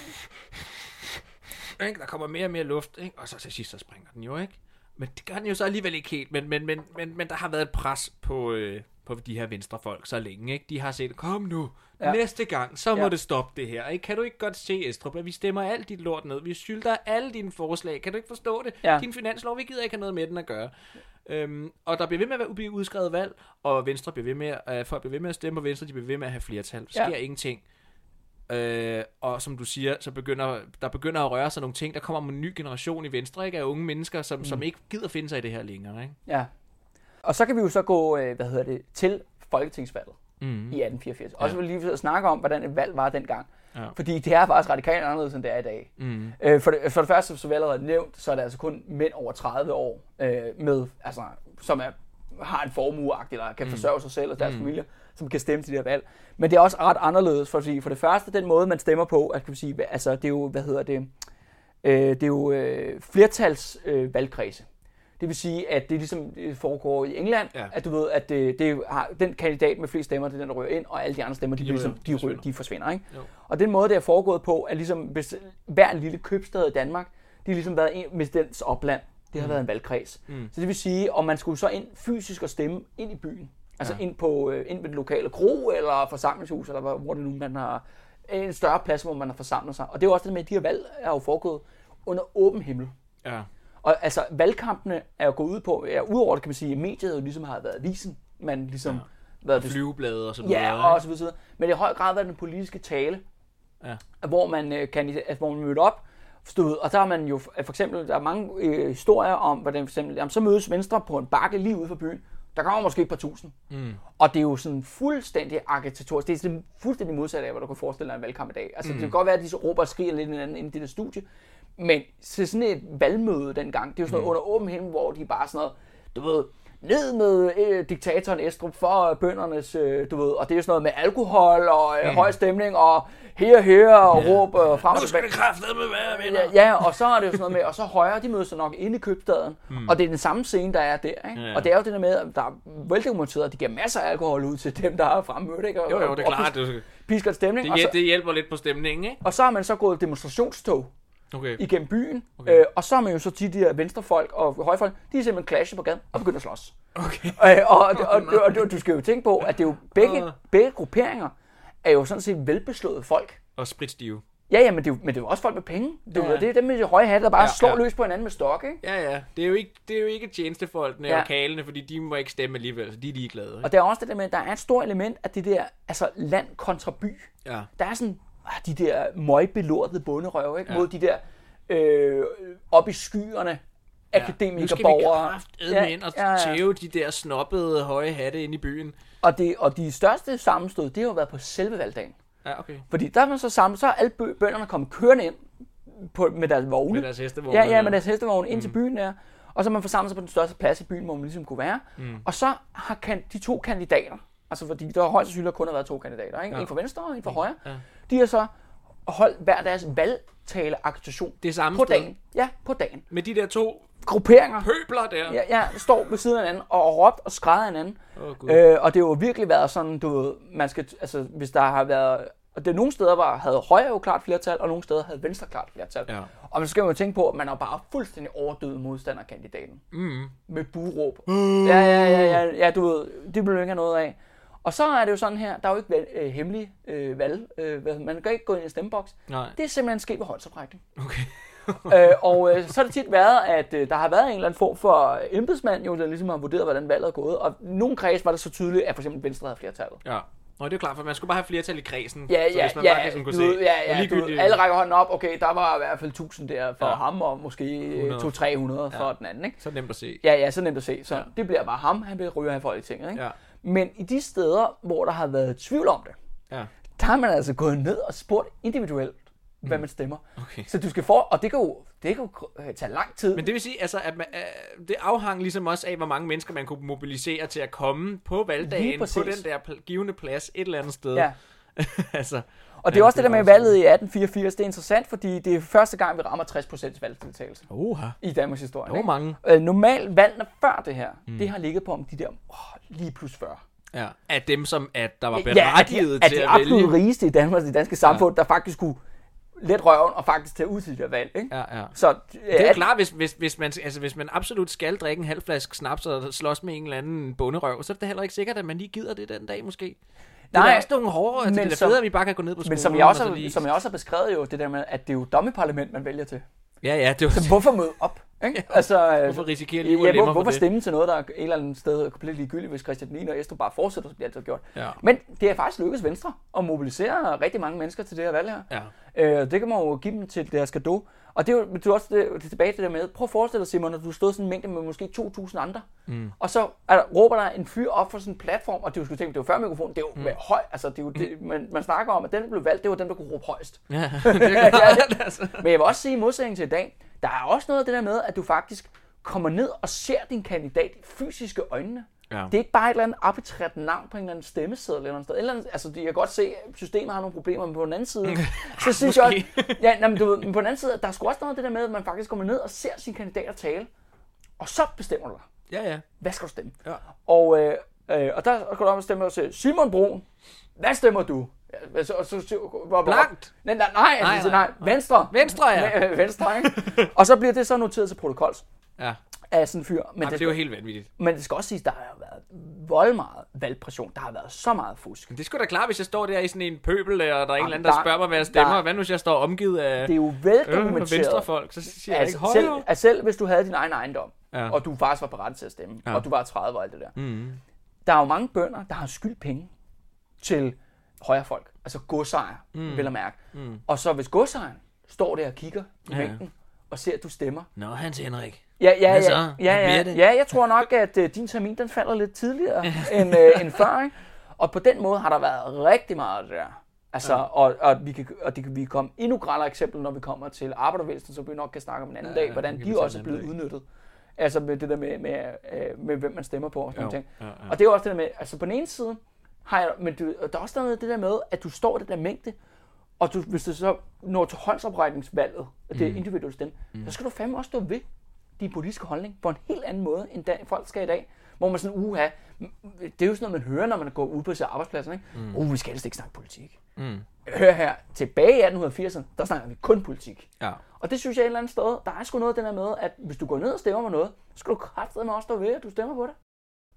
Ikke? Der kommer mere og mere luft, ikke? og så til sidst så springer den jo, ikke? Men det gør den jo så alligevel ikke helt, men, men, men, men, men der har været et pres på, øh, på de her venstrefolk så længe, ikke? De har set, kom nu, ja. Næste gang, så må Ja. det stoppe det her, ikke? Kan du ikke godt se, Estrup, at vi stemmer alt dit lort ned, vi sylter alle dine forslag, kan du ikke forstå det? Ja. Din finanslov, vi gider ikke have noget med den at gøre. Øhm, og der bliver ved med at blive udskrevet valg, og Venstre bliver ved med, at, øh, folk bliver ved med at stemme på Venstre, de bliver ved med at have flertal. Der sker Ja. ja. ingenting. Øh, og som du siger, så begynder der begynder at røre sig nogle ting. Der kommer en ny generation i Venstre, ikke? Af unge mennesker, som, mm. som ikke gider finde sig i det her længere, ikke? ja. Og så kan vi jo så gå, øh, hvad hedder det, til folketingsvalget. Mm. i 1884. Også vil lige snakke om, hvordan et valg var dengang. Ja. Fordi det er faktisk radikalt anderledes, end det er i dag. Mm. Øh, for, det, for det første, som vi allerede har nævnt, så er det altså kun mænd over 30 år, øh, med, altså, som er, har en formue eller kan forsørge sig selv og deres mm. familie, som kan stemme til det her valg. Men det er også ret anderledes, for, for det første, den måde, man stemmer på, at, kan sige, altså, det er jo, hvad hedder det, øh, det er jo øh, flertals øh. Det vil sige, at det ligesom det foregår i England, Ja. at du ved, at det, det har, den kandidat med flest stemmer, det er den, der ryger ind, og alle de andre stemmer, de, De de, ligesom, de, forsvinder. de forsvinder. Ikke? Jo. Og den måde, det er foregået på, er ligesom, hvis hver en lille købstad i Danmark, de har ligesom været en, med dens opland. Det har mm. været en valgkreds. Mm. Så det vil sige, om man skulle så ind fysisk og stemme ind i byen. Altså Ja. ind, på, øh, ind ved den lokale kro, eller forsamlingshus, eller hvor hvor det nu man har en større plads, hvor man har forsamlet sig. Og det er jo også det med, at de her valg er jo foregået under åben himmel. Ja. Og altså, valgkampene er jo gået ud på, ja, udover det kan man sige, at mediet jo ligesom har været avisen, man ligesom ja. været det, Flyveblade og så videre. ja, og så videre. Men i høj grad været den politiske tale, Ja. hvor man øh, kan, altså, hvor man mødte op, stod, og der har man jo for eksempel, der er mange øh, historier om, hvordan for eksempel, jamen, så mødes Venstre på en bakke lige ude for byen, der kommer måske et par tusind. Mm. Og det er jo sådan fuldstændig agitatorisk. Det er sådan fuldstændig modsat af, hvad du kan forestille dig en valgkamp i dag. Altså, mm. det kan godt være, at de så råber og skriger lidt hinanden inde i det studie. Men til sådan et valgmøde dengang, det er jo sådan noget under åben himmel, hvor de bare sådan noget, du ved, ned med øh, diktatoren Estrup for bøndernes, øh, du ved, og det er jo sådan noget med alkohol og øh, mm. høj stemning og her, her og ja. råb øh, frem og Nu skal det kraftedeme være, venner. Ja, ja, og så er det jo sådan noget med, og så højre, de mødes så nok inde i købstaden, mm. og det er den samme scene, der er der, ikke? Ja. Og det er jo det der med, at der er veldokumenteret, at de giver masser af alkohol ud til dem, der er fremmødt, ikke? Og, Jo, jo, det er og klart. pis- Det, Pisker stemning, det, og, så, det hjælper lidt på stemningen, ikke? og så har man så gået demonstrationstog Okay. igennem byen, Okay. øh, og så har man jo så de der venstrefolk og højrefolk, de er simpelthen clashet på gaden og begynder at slås. Okay. Øh, og, og, og, og, og, og du skal jo tænke på, at det er jo begge, Åh. begge grupperinger er jo sådan set velbeslåede folk. Og spritstive. Ja, ja, men det, er jo, men det er jo også folk med penge. Det er, Ja. det er dem med de høje hatte, der bare Ja, slår ja. løs på hinanden med stok, ikke? Ja, ja. Det er jo ikke, det er jo ikke tjenestefolkene Ja. og kalene, fordi de må ikke stemme alligevel, så de er ligeglade. Ikke? Og der er også det der med, at der er et stort element af det der, altså land kontra by. Ja. Der er sådan ah, de der møgbelortede bunderøve, ikke? Ja. Ja. Mod de der øh, op i skyerne Nu skal vi akademikerborgere. kraftedme ind og ja, ja. tæve de der snobbede høje hatte ind i byen. Og, det, og de største sammenstød, det har jo været på selve valgdagen. Ja, okay. Fordi der er man så sammen, så er alle bø- bønderne kommet kørende ind på, med deres vogne. Med deres hestevogne. Ja, ja, med deres hestevogne ind til byen der. Og så man forsamlet sig på den største plads i byen, hvor man ligesom kunne være. Mm. Og så har kan, de to kandidater, altså fordi der højst sandsynligt kun har været to kandidater, ikke? Ja. en fra venstre og en fra højre, Ja. De har så holdt hver deres valgtale-agitation Det samme på sted. dagen. Ja, på dagen. Med de der to Grupperinger pøbler der. ja, ja, står ved siden af hinanden og råbt og skræder hinanden. Åh, Gud. Øh, og det har jo virkelig været sådan, du ved, man skal, altså hvis der har været, og det nogle steder, var, havde højre jo klart flertal, og nogle steder havde venstre klart flertal. Ja. Og man skal jo tænke på, at man er bare fuldstændig overdøvet modstanderkandidaten. Mm. Med buråb. Ja, ja, ja, ja, ja, du ved, det jo ikke noget af. Og så er det jo sådan her, der er jo ikke valg, øh, hemmelig øh, valg, øh, man kan ikke gå ind i stemmeboks. Nej. Det er simpelthen sket ved håndsoprækning. Okay. øh, og øh, så har det tit været, at øh, der har været en eller anden form for embedsmand, jo, der ligesom har vurderet, hvordan valget er gået. Og nogle kreds var det så tydeligt, at for eksempel Venstre havde flertallet. Ja. Nå, det er jo klart, for man skulle bare have flertal i kredsen. Ja, så ja, hvis man ja, bare kunne du se, ja, ja, du ved, alle rækker hånden op, okay, der var i hvert fald 1000 der for Ja. ja. ham, og måske 100. 200-300 for Ja. den anden, ikke? Så nemt at se. Ja, ja, så nemt at se. Så Ja. ja. det bliver bare ham, han bliver ryger her i Folketinget, ikke? Ja. Men i de steder, hvor der har været tvivl om det, Ja. der har man altså gået ned og spurgt individuelt, hvad man stemmer. Mm. Okay. Så du skal få, og det kan jo, det kan jo øh, tage lang tid. Men det vil sige, altså, at man, øh, det afhang ligesom også af, hvor mange mennesker man kunne mobilisere til at komme på valgdagen på den der givende plads et eller andet sted. Ja. altså, Og det er Ja, også det det der er med valget i 1884, det er interessant, fordi det er første gang, vi rammer 60% valgdeltagelse Oha. i Danmarks historie. Var mange. Øh, normalt valgene før det her, mm. det har ligget på om de der oh, lige plus 40. Ja. Af dem, som at der var Ja, berettiget at de, til at at de absolut vælge. rigeste i Danmark, i det danske samfund, der faktisk kunne let røven og faktisk tage ud til de der valg. Ikke? Ja, ja. Så, Det er jo klart, hvis, hvis, hvis, man, altså, hvis man absolut skal drikke en halv flaske snaps og slås med en eller anden bunderøv, så er det heller ikke sikkert, at man lige gider det den dag måske. Det er Nej, da også nogle hårde, altså, det er men fedt, at vi bare kan gå ned på skolen. Men som jeg, også og lige... som jeg også har beskrevet jo, det der med, at det er jo dommeparlament, man vælger til. Ja, ja, det var... Så hvorfor møde op? Ikke? Altså, øh, Hvorfor risikere og ja, hvor, for hvorfor stemme til noget, der er et eller andet sted komplet ligegyldigt, hvis Christian 9 og Estrup bare fortsætter, så bliver så gjort. Ja. Men det er faktisk lykkedes Venstre at mobilisere rigtig mange mennesker til det her valg her. Ja. Øh, det kan man jo give dem til deres gave. Og det er jo det er også det, det er tilbage til det der med, prøv at forestille dig Simon, at du stod sådan en mængde med måske 2.000 andre, mm. og så der, råber der en fyr op for sådan en platform, og det skulle tænke, det var før mikrofonen, det er jo mm. høj, altså det er jo det, man, man, snakker om, at den, der blev valgt, det var den, der kunne råbe højst. Ja, det er klart, altså. Men jeg vil også sige i modsætning til i dag, der er også noget af det der med, at du faktisk kommer ned og ser din kandidat i fysiske øjnene. Ja. Det er ikke bare et eller andet arbitrært navn på en eller anden stemmeseddel eller andet sted. Eller andet, altså, jeg kan godt se, at systemet har nogle problemer, men på den anden side, så synes jeg også, ja, nej, men, du, ved, men på den anden side, der er sgu også noget af det der med, at man faktisk kommer ned og ser sin kandidater tale, og så bestemmer du dig. Ja, ja. Hvad skal du stemme? Ja. Og, øh, øh, og der går du op og stemmer og siger, Simon Brun, hvad stemmer du? Ja, så, så, hvor, Blankt. Nej, nej, nej, Nej, nej, nej. Venstre. Venstre, ja. Øh, Venstre, ikke? og så bliver det så noteret til protokols. Ja. af sådan en fyr. Men, Jamen, det, det er jo helt vanvittigt. men det skal også siges, der har været vold meget valgpression. Der har været så meget fusk. Men det skulle da klart, hvis jeg står der i sådan en pøbel, og der er en eller anden, der- der spørger mig, hvad jeg stemmer. der- Hvad nu, hvis jeg står omgivet af Det er jo øh, veldokumenteret. venstrefolk? Så siger jeg ikke altså, selv, altså selv hvis du havde din egen ejendom, Ja. og du faktisk var parat til at stemme, ja. og du var 30 og alt det der. Mm. Der er jo mange bønder, der har skyldt penge til højre folk. Altså godsejer, mm. vil jeg mærke. Mm. Og så hvis godsejeren står der og kigger i Ja, ja. mængden, og ser, at du stemmer. Nå, Hans Henrik. Ja, ja, ja, ja, ja, det? ja, jeg tror nok, at uh, din termin den falder lidt tidligere end, uh, end før. Ikke? Og på den måde har der været rigtig meget af det der. Altså, ja. og, og, vi kan, og det kan vi komme endnu grellere eksempel, når vi kommer til arbejdervæsenet, så vi nok kan snakke om en anden Ja, dag, ja, hvordan de også er blevet udnyttet. Altså med det der med, med, øh, med hvem man stemmer på og sådan Jo, ting. ja, ja. Og det er også det der med, altså på den ene side, har jeg, men du, der er også noget det der med, at du står i det der mængde, og du, hvis du så når til håndsoprækningsvalget, og det er Mm. individuelt stemme, så skal du fandme også stå ved din politiske holdning på en helt anden måde, end da, folk skal i dag. Hvor man sådan, uha, det er jo sådan noget, man hører, når man går ud på sin arbejdspladser, ikke? Mm. Uh, vi skal helst ikke snakke politik. Mm. Hør her, tilbage i 1880'erne, der snakker vi kun politik. Ja. Og det synes jeg et eller andet sted, der er sgu noget af den der med, at hvis du går ned og stemmer med noget, så skal du kraftedeme også stå ved, at du stemmer på det.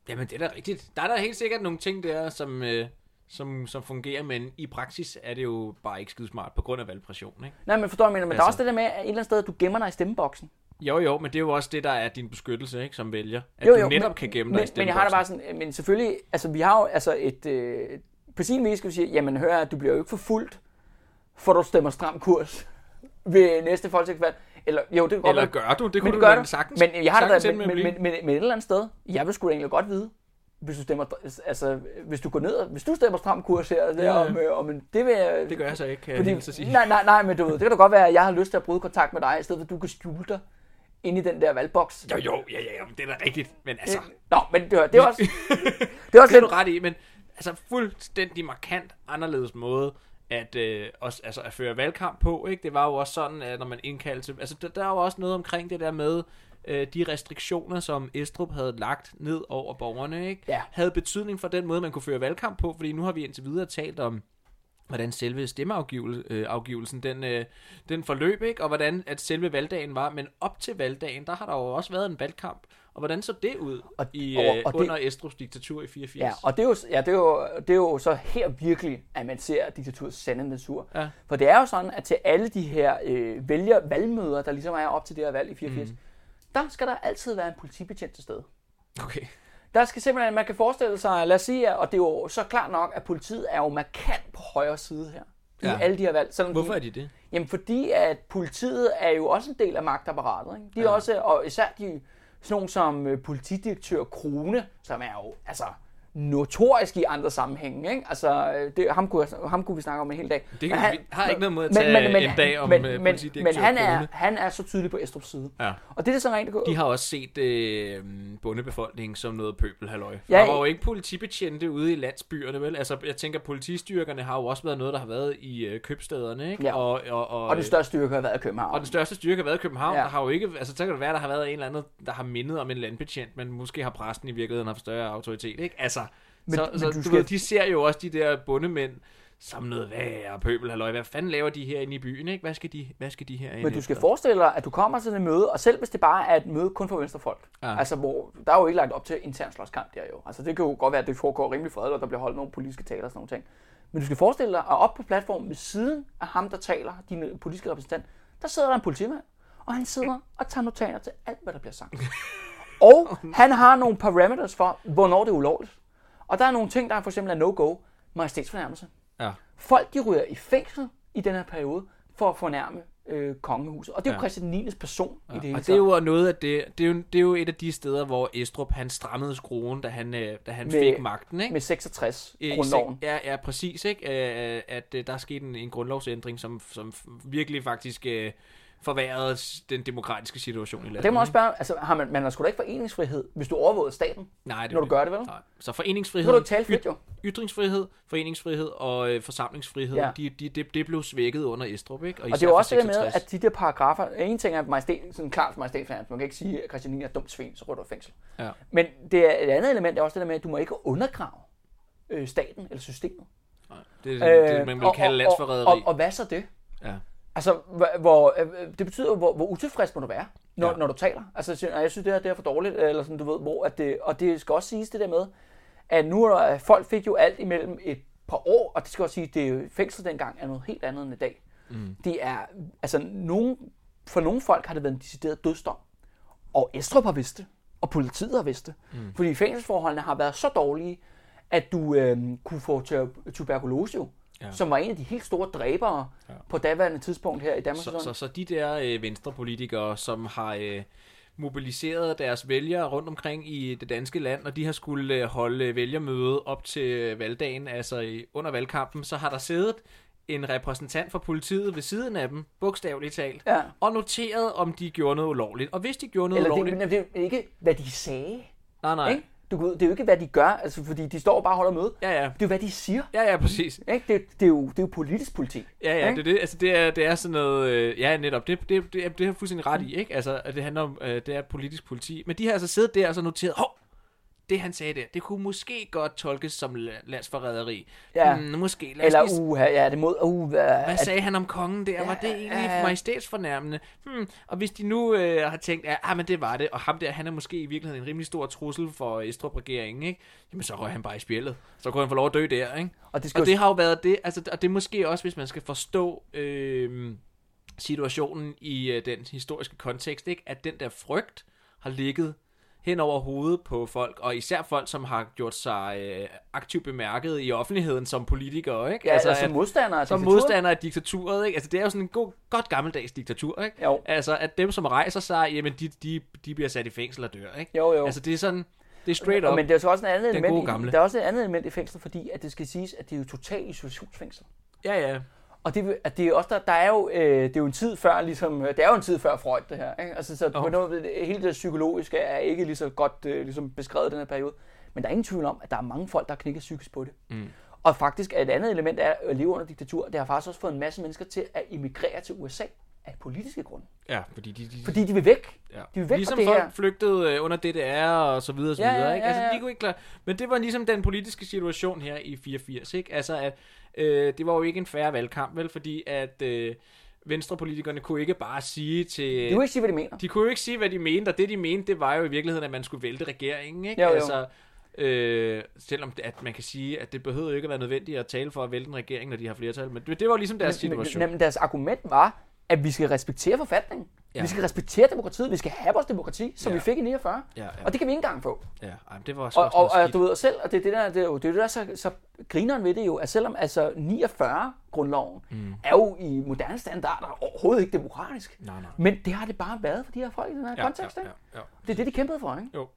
Jamen, det er da rigtigt. Der er der helt sikkert nogle ting der, som, øh, som, som fungerer, men i praksis er det jo bare ikke skide smart på grund af valgpression, ikke? Nej, men forstår jeg, men altså. der er Altså. også det der med, at et eller andet sted, at du gemmer dig i stemmeboksen. Jo, jo, men det er jo også det, der er din beskyttelse, ikke, som vælger. At Jo, du jo, netop men, kan gemme dig men, i men jeg har det bare stemmeboksen. sådan, men selvfølgelig, altså vi har jo altså et, øh, på sin vis skal vi sige, jamen hør, du bliver jo ikke forfulgt, for du stemmer stram kurs ved næste folketingsvalg. Eller, jo, det kan godt Eller være- gør du? Det men kunne det du gør du. sagtens- Men jeg har det sagtens ende men, med men, men, men, men, et eller andet sted, jeg vil sgu da egentlig godt vide, hvis du stemmer, altså, hvis du går ned, hvis du stemmer stram kurs her, Ja, ja. om, øh, om det vil jeg, Det gør jeg så ikke, kan jeg fordi, at sige. nej, nej, nej, men du ved, det kan da godt være, at jeg har lyst til at bryde kontakt med dig, i stedet for at du kan skjule dig ind i den der valgboks. Jo, jo, ja, ja, men det er da rigtigt. Men altså, Nå, men det, det er også, det er også det du lidt, ret i, men altså fuldstændig markant anderledes måde at, øh, også, altså at føre valgkamp på, ikke? Det var jo også sådan, at når man indkaldte til, altså der, der er jo også noget omkring det der med, øh, de restriktioner, som Estrup havde lagt ned over borgerne, ikke? Ja. havde betydning for den måde, man kunne føre valgkamp på, fordi nu har vi indtil videre talt om, hvordan selve stemmeafgivelsen, den, øh, den forløb, ikke? og hvordan at selve valgdagen var, men op til valgdagen, der har der jo også været en valgkamp, og hvordan så det ud Og- i, og- øh, og det- under Estrups diktatur i 84? ja, og det er, jo, ja, det, er jo, det er jo så her virkelig, at man ser diktaturets sande natur. Ja. For det er jo sådan, at til alle de her øh, vælger valgmøder, der ligesom er op til det her valg i 84, mm. der skal der altid være en politibetjent til stede. Okay. Der skal simpelthen, man kan forestille sig, lad os sige, og det er jo så klart nok, at politiet er jo markant på højre side her. I Ja. alle de her valg. Selvom Hvorfor de, er de det? Jamen fordi, at politiet er jo også en del af magtapparatet. Ikke? De er Ja. også, og især de, sådan nogle som øh, politidirektør Krone, som er jo altså notorisk i andre sammenhænge. Ikke? Altså, øh, det, ham, kunne, ham kunne vi snakke om en hel dag. Det Men vi har ikke noget mod at tage en dag om men, øh, men, men han, er, han er så tydelig på Estrups side. Ja. Og det er det så rent... De har også set øh, bundebefolkningen som noget pøbelhalløj. Ja, Ja, der var jo ikke politibetjente ude i landsbyerne, vel? Altså, jeg tænker, politistyrkerne har jo også været noget, der har været i øh, købstederne, ikke? Ja. Og, og, og, Og den største styrke har været i København. og den største styrke har været i København. Ja. Der har jo ikke, altså, så kan det være, der har været en eller anden, der har mindet om en landbetjent, men måske har præsten i virkeligheden haft større autoritet, ikke? Altså, Men- så, men så du du skal- ved, de ser jo også de der bundemænd som noget værre pøbelhalløj. Hvad fanden laver de herinde i byen, ikke? Hvad skal de, hvad skal de herinde Men du skal efter? forestille dig, at du kommer til et møde, og selv hvis det bare er et møde kun for venstrefolk. Ja. altså hvor der er jo ikke lagt op til intern slåskamp der jo. Altså det kan jo godt være, at det foregår rimelig fredeligt, og der bliver holdt nogle politiske taler og sådan nogle ting. Men du skal forestille dig, at op på platformen ved siden af ham, der taler, din politiske repræsentant, der sidder der en politimand, og han sidder og tager notater til alt, hvad der bliver sagt. Og han har nogle parameters for, hvornår det er ulovligt. Og der er nogle ting, der for eksempel er no-go, majestætsfornærmelse. Ja. Folk, de ryger i fængsel i den her periode for at fornærme øh, kongehuset. Og det er jo Ja. Christian 9. person ja. i det hele Og det er jo noget af det, det er jo, det er jo et af de steder, hvor Estrup han strammede skruen, da han, øh, da han Med- fik magten, ikke? med 66 I grundloven. Ja, ja, præcis, ikke? Øh, At øh, der er sket en, en grundlovsændring, som, som virkelig faktisk øh, forværrede s- den demokratiske situation i landet. Og det må man også spørge, altså har man, man har sgu da ikke foreningsfrihed, hvis du overvåger staten, Nej, det når du det. gør det, vel? Nej. Så foreningsfrihed, kan du tale frit, jo. ytringsfrihed, foreningsfrihed og øh, forsamlingsfrihed, Ja. de, de, det, det blev svækket under Estrup, ikke? Og især det er jo også det med, 66. at de der paragrafer, en ting er majestæt, sådan klart majestætfærdigt, man kan ikke sige, at Christian 9. er dumt svin, så ryger du fængsel. Ja. Men det er, et andet element er også det der med, at du må ikke undergrave øh, staten eller systemet. Nej, det er det, man vil og- kalde og- landsforræderi. Og, og, og hvad så det? Ja. Altså, hvor, hvor, øh, det betyder hvor, hvor utilfreds må du være. når, Ja. når du taler. Altså, siger, "Nej, jeg synes, det her det er for dårligt, eller sådan, du ved, hvor at det, og det skal også siges det der med, at nu er der, folk fik jo alt imellem et par år, og det skal også sige, det er jo fængsel dengang er noget helt andet end i dag. Mm. Det er, altså, nogen, for nogle folk har det været en decideret dødsdom, og Estrup har vidst det, og politiet har vidst det, mm. fordi fængselsforholdene har været så dårlige, at du øh, kunne få tu- tuberkulose jo, Ja. som var en af de helt store dræbere ja. på daværende tidspunkt her i Danmark. Så, så, så de der øh, venstrepolitikere, som har øh, mobiliseret deres vælgere rundt omkring i det danske land, og de har skulle øh, holde vælgermøde op til valgdagen, altså i, under valgkampen, så har der siddet en repræsentant for politiet ved siden af dem, bogstaveligt talt, Ja. og noteret, om de gjorde noget ulovligt. Og hvis de gjorde noget Eller det, ulovligt... men det er ikke, hvad de sagde. nej, nej. Ikke? Du, ved, det er jo ikke, hvad de gør, altså, fordi de står og bare og holder møde. Ja, ja. Det er jo, hvad de siger. Ja, ja, præcis. Ikke? Det, det, er jo, det er jo politisk politi. Ja, ja, Ikke? det er det. Altså, det er, det er sådan noget... Øh, ja, netop. Det, det, det, det er fuldstændig ret i, ikke? Altså, at det handler om... Øh, det er politisk politi. Men de har altså siddet der og så noteret... Hov, det han sagde der, det kunne måske godt tolkes som la- landsforræderi. Ja. Hmm, måske. Lad Eller lige- uha, ja, det mod, uh, hvad, sagde han om kongen der? Var det egentlig ja, ja. majestætsfornærmende? Hmm. Og hvis de nu øh, har tænkt, ja, ah, men det var det, og ham der, han er måske i virkeligheden en rimelig stor trussel for Estrup-regeringen, ikke? Jamen, så røg han bare i spjældet. Så kunne han få lov at dø der, ikke? Og det skal Og det har jo været det, altså, og det er måske også, hvis man skal forstå øh, situationen i øh, den historiske kontekst, ikke? at den der frygt har ligget hen over hovedet på folk, og især folk, som har gjort sig øh, aktivt bemærket i offentligheden som politikere, ikke? Ja, altså, som at- modstandere af som diktaturet. modstander af diktaturet, ikke? Altså, det er jo sådan en god, godt gammeldags diktatur, ikke? Jo. Altså, at dem, som rejser sig, jamen, de, de, de bliver sat i fængsel og dør, ikke? Jo, jo. Altså, det er sådan, det er straight up. men det er også en andet Den element, i, der er også et andet element i fængslet, fordi at det skal siges, at det er jo totalt isolationsfængsel. Ja, ja. Og det, at det er også der, der er jo, øh, det er jo en tid før, ligesom, øh, det er jo en tid før Freud, det her. Ikke? Altså, så Jo. oh. noget, det- hele det psykologiske er ikke lige så godt øh, ligesom beskrevet den her periode. Men der er ingen tvivl om, at der er mange folk, der har knækket psykisk på det. Mm. Og faktisk er et andet element af at leve under diktatur, det har faktisk også fået en masse mennesker til at emigrere til USA af politiske grunde. Ja, fordi de, de, Fordi de vil væk. Ja. De vil væk ligesom fra det folk her. flygtede øh, under DDR og så videre og så Ja, videre, ja, ikke? ja, Altså, ja. de kunne ikke klare... Men det var ligesom den politiske situation her i 84, ikke? Altså, at øh, det var jo ikke en færre valgkamp, vel? Fordi at øh, venstrepolitikerne kunne ikke bare sige til... Du vil ikke sige, hvad de mener. De kunne jo ikke sige, hvad de mente, og det de mente, det var jo i virkeligheden, at man skulle vælte regeringen, ikke? Jo, jo. Altså, øh, selvom at man kan sige, at det behøvede ikke at være nødvendigt at tale for at vælte en regering, når de har flertal, men det, det var ligesom deres situation. Men, men deres argument var, at vi skal respektere forfatningen. Ja. Vi skal respektere demokratiet. Vi skal have vores demokrati, som Ja. vi fik i 49. Ja, ja. Og det kan vi ikke engang få. Ja, ej, det var Og, og, og, du ved, selv, og det er det der, det er jo det, er det der så, så grineren ved det jo, at selvom altså 49-grundloven mm. er jo i moderne standarder overhovedet ikke demokratisk. Nej, nej. Men det har det bare været for de her folk i den her Ja, kontekst, ja, ja, ja. Det er det, de kæmpede for, ikke? Jo.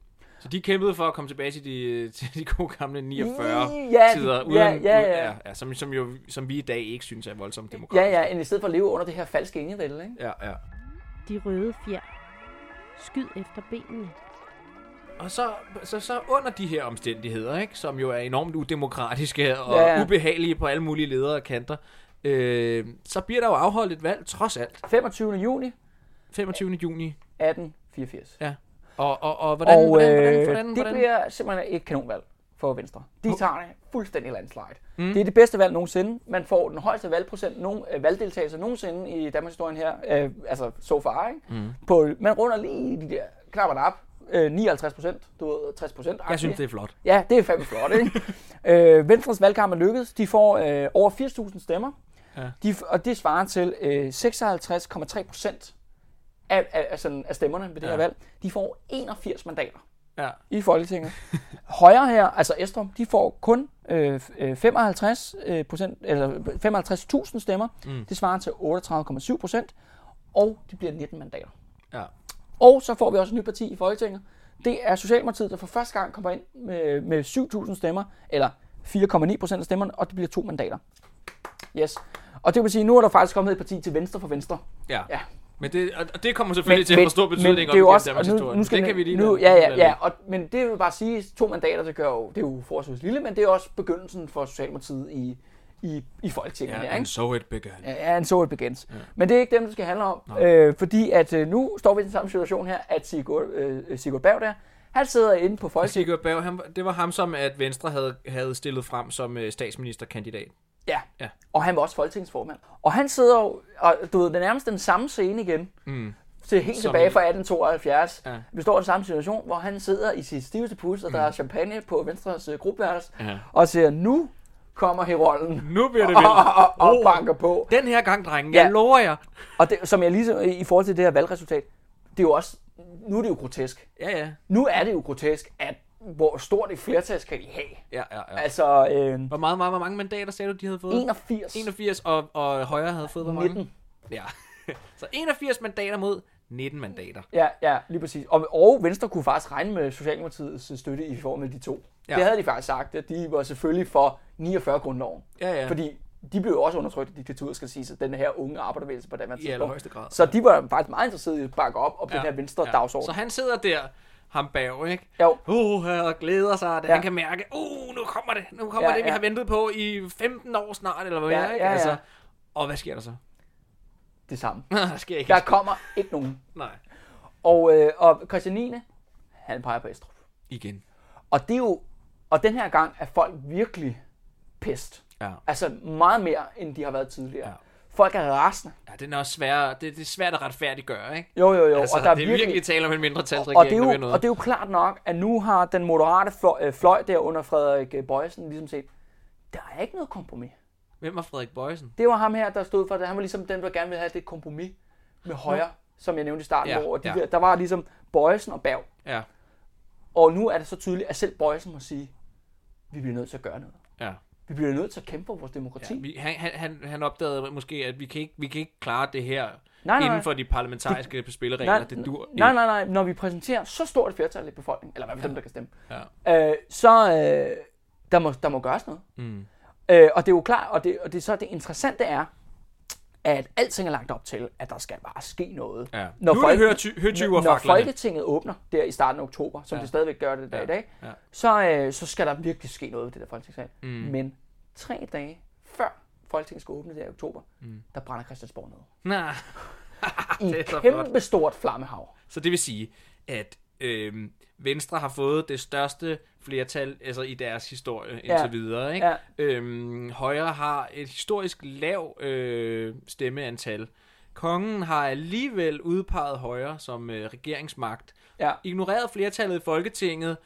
Så de kæmpede for at komme tilbage til de, til de gode gamle 49 Ja, uden, ja, ja, ja. ja, ja som, som, jo, som vi i dag ikke synes er voldsomt Ja, demokratisk. ja, end i stedet for at leve under det her falske enevælde, ikke? ja, ja. De røde fjer. Skyd efter benene. Og så, så, så under de her omstændigheder, ikke, som jo er enormt udemokratiske og Ja, ja. ubehagelige på alle mulige ledere og kanter, øh, så bliver der jo afholdt et valg, trods alt, 25. juni 25. juni. 1884. Ja. Og, og, og hvordan, og hvordan, øh, hvordan, hvordan, det hvordan? bliver simpelthen et kanonvalg for Venstre. De tager det fuldstændig landslide. Mm. Det er det bedste valg nogensinde. Man får den højeste valgprocent, nogen, øh, valgdeltagelse nogensinde i Danmarks historie her. Øh, altså so far, ikke? Mm. På, man runder lige de der knapper op. Øh, 59 procent, du ved, 60 procent. Jeg synes, det er flot. Ja, det er fandme flot, ikke? øh, Venstres valgkamp er lykkedes. De får øh, over 80.000 stemmer. Ja. De, og det svarer til øh, 56,3 procent af, af, af, sådan, af stemmerne ved det Ja. her valg. De får 81 mandater Ja. i Folketinget. Højre her, altså Estrup, de får kun øh, f- øh, 55 øh, procent, eller 55.000 stemmer. Mm. Det svarer til 38,7 procent, og de bliver 19 mandater. Ja. Og så får vi også et nyt parti i Folketinget. Det er Socialdemokratiet, der for første gang kommer ind med, med 7.000 stemmer, eller 4,9 procent af stemmerne, og det bliver to mandater. Yes. Og det vil sige, nu er der faktisk kommet et parti til venstre for venstre. Ja. Ja. Men det, og det kommer selvfølgelig til at få stor betydning det er jo også, igennem og Danmarks nu, historie. nu skal det kan vi lige nu, ja, ja, ja, og, men det vil bare sige, to mandater, det gør jo, det er jo forholdsvis lille, men det er også begyndelsen for Socialdemokratiet i, i, i Folketinget Ja, and so it began. Ja, and so it begins. Ja. Men det er ikke dem, det skal handle om, Nej. øh, fordi at øh, nu står vi i den samme situation her, at Sigurd, øh, Sigurd Berg der, han sidder inde på Folketinget. Sigurd Berg, han, det var ham, som at Venstre havde, havde stillet frem som øh, statsministerkandidat. Ja. Ja. Og han var også folketingsformand. Og han sidder jo, og du ved, det er nærmest den samme scene igen. Mm. til helt Som- tilbage fra 1872. Ja. Vi står i den samme situation, hvor han sidder i sit stiveste pus, og der er champagne på Venstres uh, gruppeværelse, Ja. og siger, nu kommer herolden Nu bliver det vildt. og, og, og Oh. banker på. Den her gang, drenge, jeg Ja. lover jer. Og det, som jeg lige i forhold til det her valgresultat, det er jo også, nu er det jo grotesk. Ja, ja. Nu er det jo grotesk, at hvor stort et flertal skal de have. Ja, ja, ja. Altså, øh, Hvor, meget, meget, hvor mange mandater sagde du, de havde fået? 81, 81, og, og Højre havde fået hvor mange? 19. Ja. Så 81 mandater mod 19 mandater. Ja, ja, lige præcis. Og, og Venstre kunne faktisk regne med Socialdemokratiets støtte i form af de to. Ja. Det havde de faktisk sagt, at de var selvfølgelig for 49 grundloven. Ja, ja. Fordi de blev også undertrykt i diktaturet, skal sige, så den her unge arbejderbevægelse på den I allerhøjeste grad. Så de var faktisk meget interesserede i at bakke op om ja. den her venstre ja. dagsorden. Så han sidder der, ham bag, ikke? Jo, Uh, og glæder sig, da Ja. han kan mærke, uh, nu kommer det, nu kommer Ja, det, vi ja. har ventet på i 15 år snart, eller hvad Ja, ja, ikke? ja, ja. Altså, og hvad sker der så? det samme. der sker ikke Der kommer ikke nogen. Nej. Og, øh, og Christian 9. han peger på Estrup. Igen. Og det er jo, og den her gang er folk virkelig pest. Ja. Altså meget mere, end de har været tidligere. Ja. Folk er rasende. Ja, den er også svær, det, det er svært at retfærdiggøre, ikke? Jo, jo, jo. Altså, og der er det er virkelig tale om en mindretalsregering, og det, er jo, noget. og det er jo klart nok, at nu har den moderate fløj, øh, fløj der under Frederik øh, Bøjsen ligesom set, der er ikke noget kompromis. Hvem var Frederik Bøjsen? Det var ham her, der stod for det. Han var ligesom den, der gerne ville have det kompromis med højre, som jeg nævnte i starten. Ja, hvor de ja. der, der var ligesom Bøjsen og Berg. Ja, Og nu er det så tydeligt, at selv Bøjsen må sige, vi bliver nødt til at gøre noget. ja. Vi bliver nødt til at kæmpe for vores ja demokrati. vi, han, han- han, opdagede måske, at vi kan ikke, vi kan ikke klare det her Nej, nej. inden for de parlamentariske spilleregler. Nej, det dur nej, nej, nej. Når vi præsenterer så stort et flertal i befolkningen, eller hvad for dem, der kan stemme, Ja. øh, så øh, der, må, der må gøres noget. Mm. Øh, og det er jo klart, og det, og det så det interessante er, at alting er lagt op til, at der skal bare ske noget. Ja. Når nu folk- det hør, ty, hør 20 Når. Folketinget åbner der i starten af oktober, som Ja. det stadigvæk gør det der Ja. i dag, Ja. så, øh, så skal der virkelig ske noget ved det der folketingssal. Mm. Men tre dage før Folketinget skal åbne der i oktober, mm. der brænder Christiansborg ned. Nej. I et kæmpe stort flammehav. Så det vil sige, at øhm, Venstre har fået det største flertal altså i deres historie indtil Ja. videre. Ikke? Ja. Øhm, Højre har et historisk lav øh, stemmeantal. Kongen har alligevel udpeget Højre som øh, regeringsmagt. Ja. Ignoreret flertallet i Folketinget.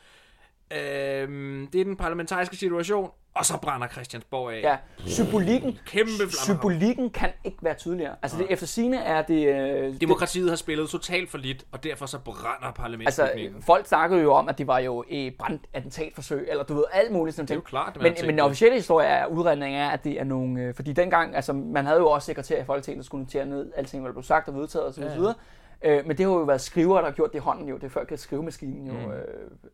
Øhm, det er den parlamentariske situation. Og så brænder Christiansborg af. Ja, symbolikken, Kæmpe symbolikken kan ikke være tydeligere. Altså det, efter sine er det... Øh, det Demokratiet har spillet totalt for lidt, og derfor så brænder altså, parlamentsbygningen. folk snakkede jo om, at det var jo et brandattentatforsøg, eller du ved, alt muligt sådan det er klart, man Men, men den det. officielle historie er, udredningen er, at det er nogle... Øh, fordi dengang, altså man havde jo også sekretær i Folketinget, der skulle notere ned alting, hvad der blev sagt og vedtaget osv. Ja, Ja, ja. ja. Øh, men det har jo været skriver, der har gjort det i hånden jo. Det er før kan skrivemaskinen jo Mm. mm.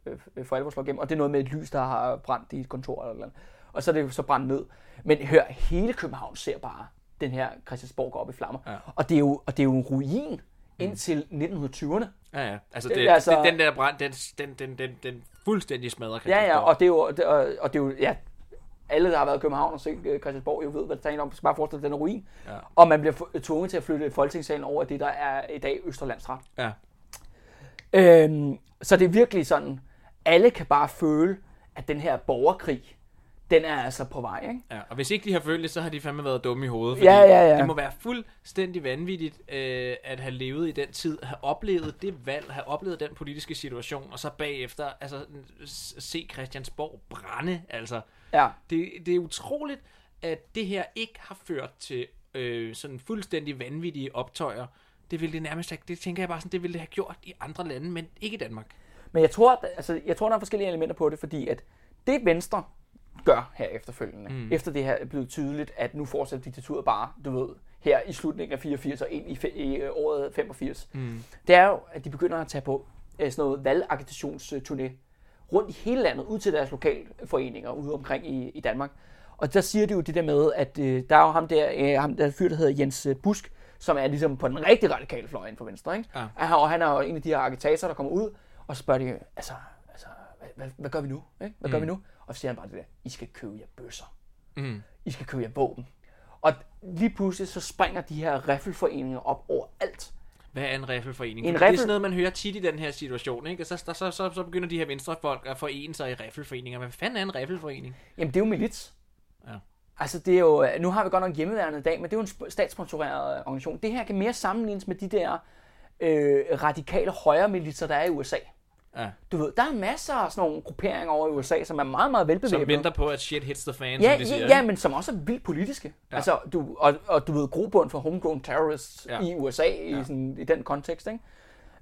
øh, øh, for alvor slå igennem. Og det er noget med et lys, der har brændt i et kontor eller noget. Og så er det jo så brændt ned. Men hør, hele København ser bare den her Christiansborg gå op i flammer. Ja. Og, det er jo, og det er jo en ruin indtil 1920'erne. Ja, ja. Altså, Det- altså- den der brand, den, den, den, den, den fuldstændig smadrer Ja, ja, Christiansborg. og det er jo, og, og det er jo ja, alle, der har været i København og set øh, Christiansborg, jo ved, hvad det taler om. Du skal bare forestille dig, den ruin. Ja. Og man bliver tvunget til at flytte Folketingssalen over det, der er i dag Østerlandsret. Ja. Øhm, så det er virkelig sådan, alle kan bare føle, at den her borgerkrig, den er altså på vej, ikke? Ja, og hvis ikke de har følt det, så har de fandme været dumme i hovedet. Fordi Ja, ja, ja. Det må være fuldstændig vanvittigt øh, at have levet i den tid, have oplevet det valg, have oplevet den politiske situation, og så bagefter altså, se Christiansborg brænde. Altså, Ja. det, det er utroligt, at det her ikke har ført til øh, sådan fuldstændig vanvittige optøjer. Det ville det nærmest have, det tænker jeg bare sådan, det ville det have gjort i andre lande, men ikke i Danmark. Men jeg tror, at, altså, jeg tror, der er forskellige elementer på det, fordi at det Venstre gør her efterfølgende, mm. efter det her er blevet tydeligt, at nu fortsætter diktaturet bare, du ved, her i slutningen af 84 og ind i, fe- i øh, året 85, mm. det er jo, at de begynder at tage på øh, sådan noget valgagitationsturné rundt i hele landet, ud til deres lokalforeninger ude omkring i, i Danmark. Og der siger de jo det der med, at øh, der er jo ham der, øh, ham der fyr, der hedder Jens øh, Busk, som er ligesom på den rigtig radikale fløj inden for Venstre, ikke? Ja. Ja. Og han er jo en af de her agitatorer, der kommer ud, og så spørger de, altså, altså hvad, hvad, hvad gør vi nu? Ikke? Hvad mm. gør vi nu? Og så siger han bare det der, I skal købe jer bøsser. Mm. I skal købe jer våben. Og lige pludselig så springer de her riffelforeninger op over alt. Hvad er en riffelforening? En En Det er riffel- sådan noget, man hører tit i den her situation, ikke? Og så, så, så, så, begynder de her venstrefolk at forene sig i riffelforeninger. Hvad fanden er en riffelforening? Jamen det er jo milits. Ja. Altså det er jo, nu har vi godt nok hjemmeværende i dag, men det er jo en sp- statssponsoreret øh, organisation. Det her kan mere sammenlignes med de der øh, radikale højre militser, der er i USA. Ja. Du ved, der er masser af sådan nogle grupperinger over i USA, som er meget, meget Som velbevæbnede. venter på, at shit hits the fan, Ja, som de siger. ja, ja, men som også er vildt politiske. Ja. Altså, du, og, og du ved, grobund for homegrown terrorists Ja. i USA i, Ja. sådan, i den kontekst. Ikke?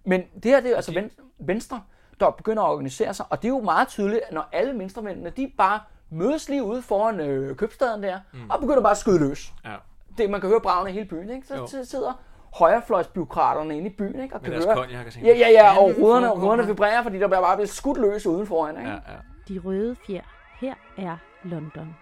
Men det her, det er altså de- ven- Venstre, der begynder at organisere sig, og det er jo meget tydeligt, at når alle venstremændene, de bare mødes lige ude foran øh, købstaden der, mm. og begynder bare at skyde løs. Ja. Det, man kan høre bravene i hele byen, ikke? Jo. Så, så sidder højrefløjsbyråkraterne inde i byen, ikke? Og Med kan deres høre, konjak ja, ja, ja, og "Hvad ruderne, ruderne her?" vibrerer, fordi der bliver bare blevet skudt løs uden foran, ikke? Ja, ja. De røde fjer. Her er London.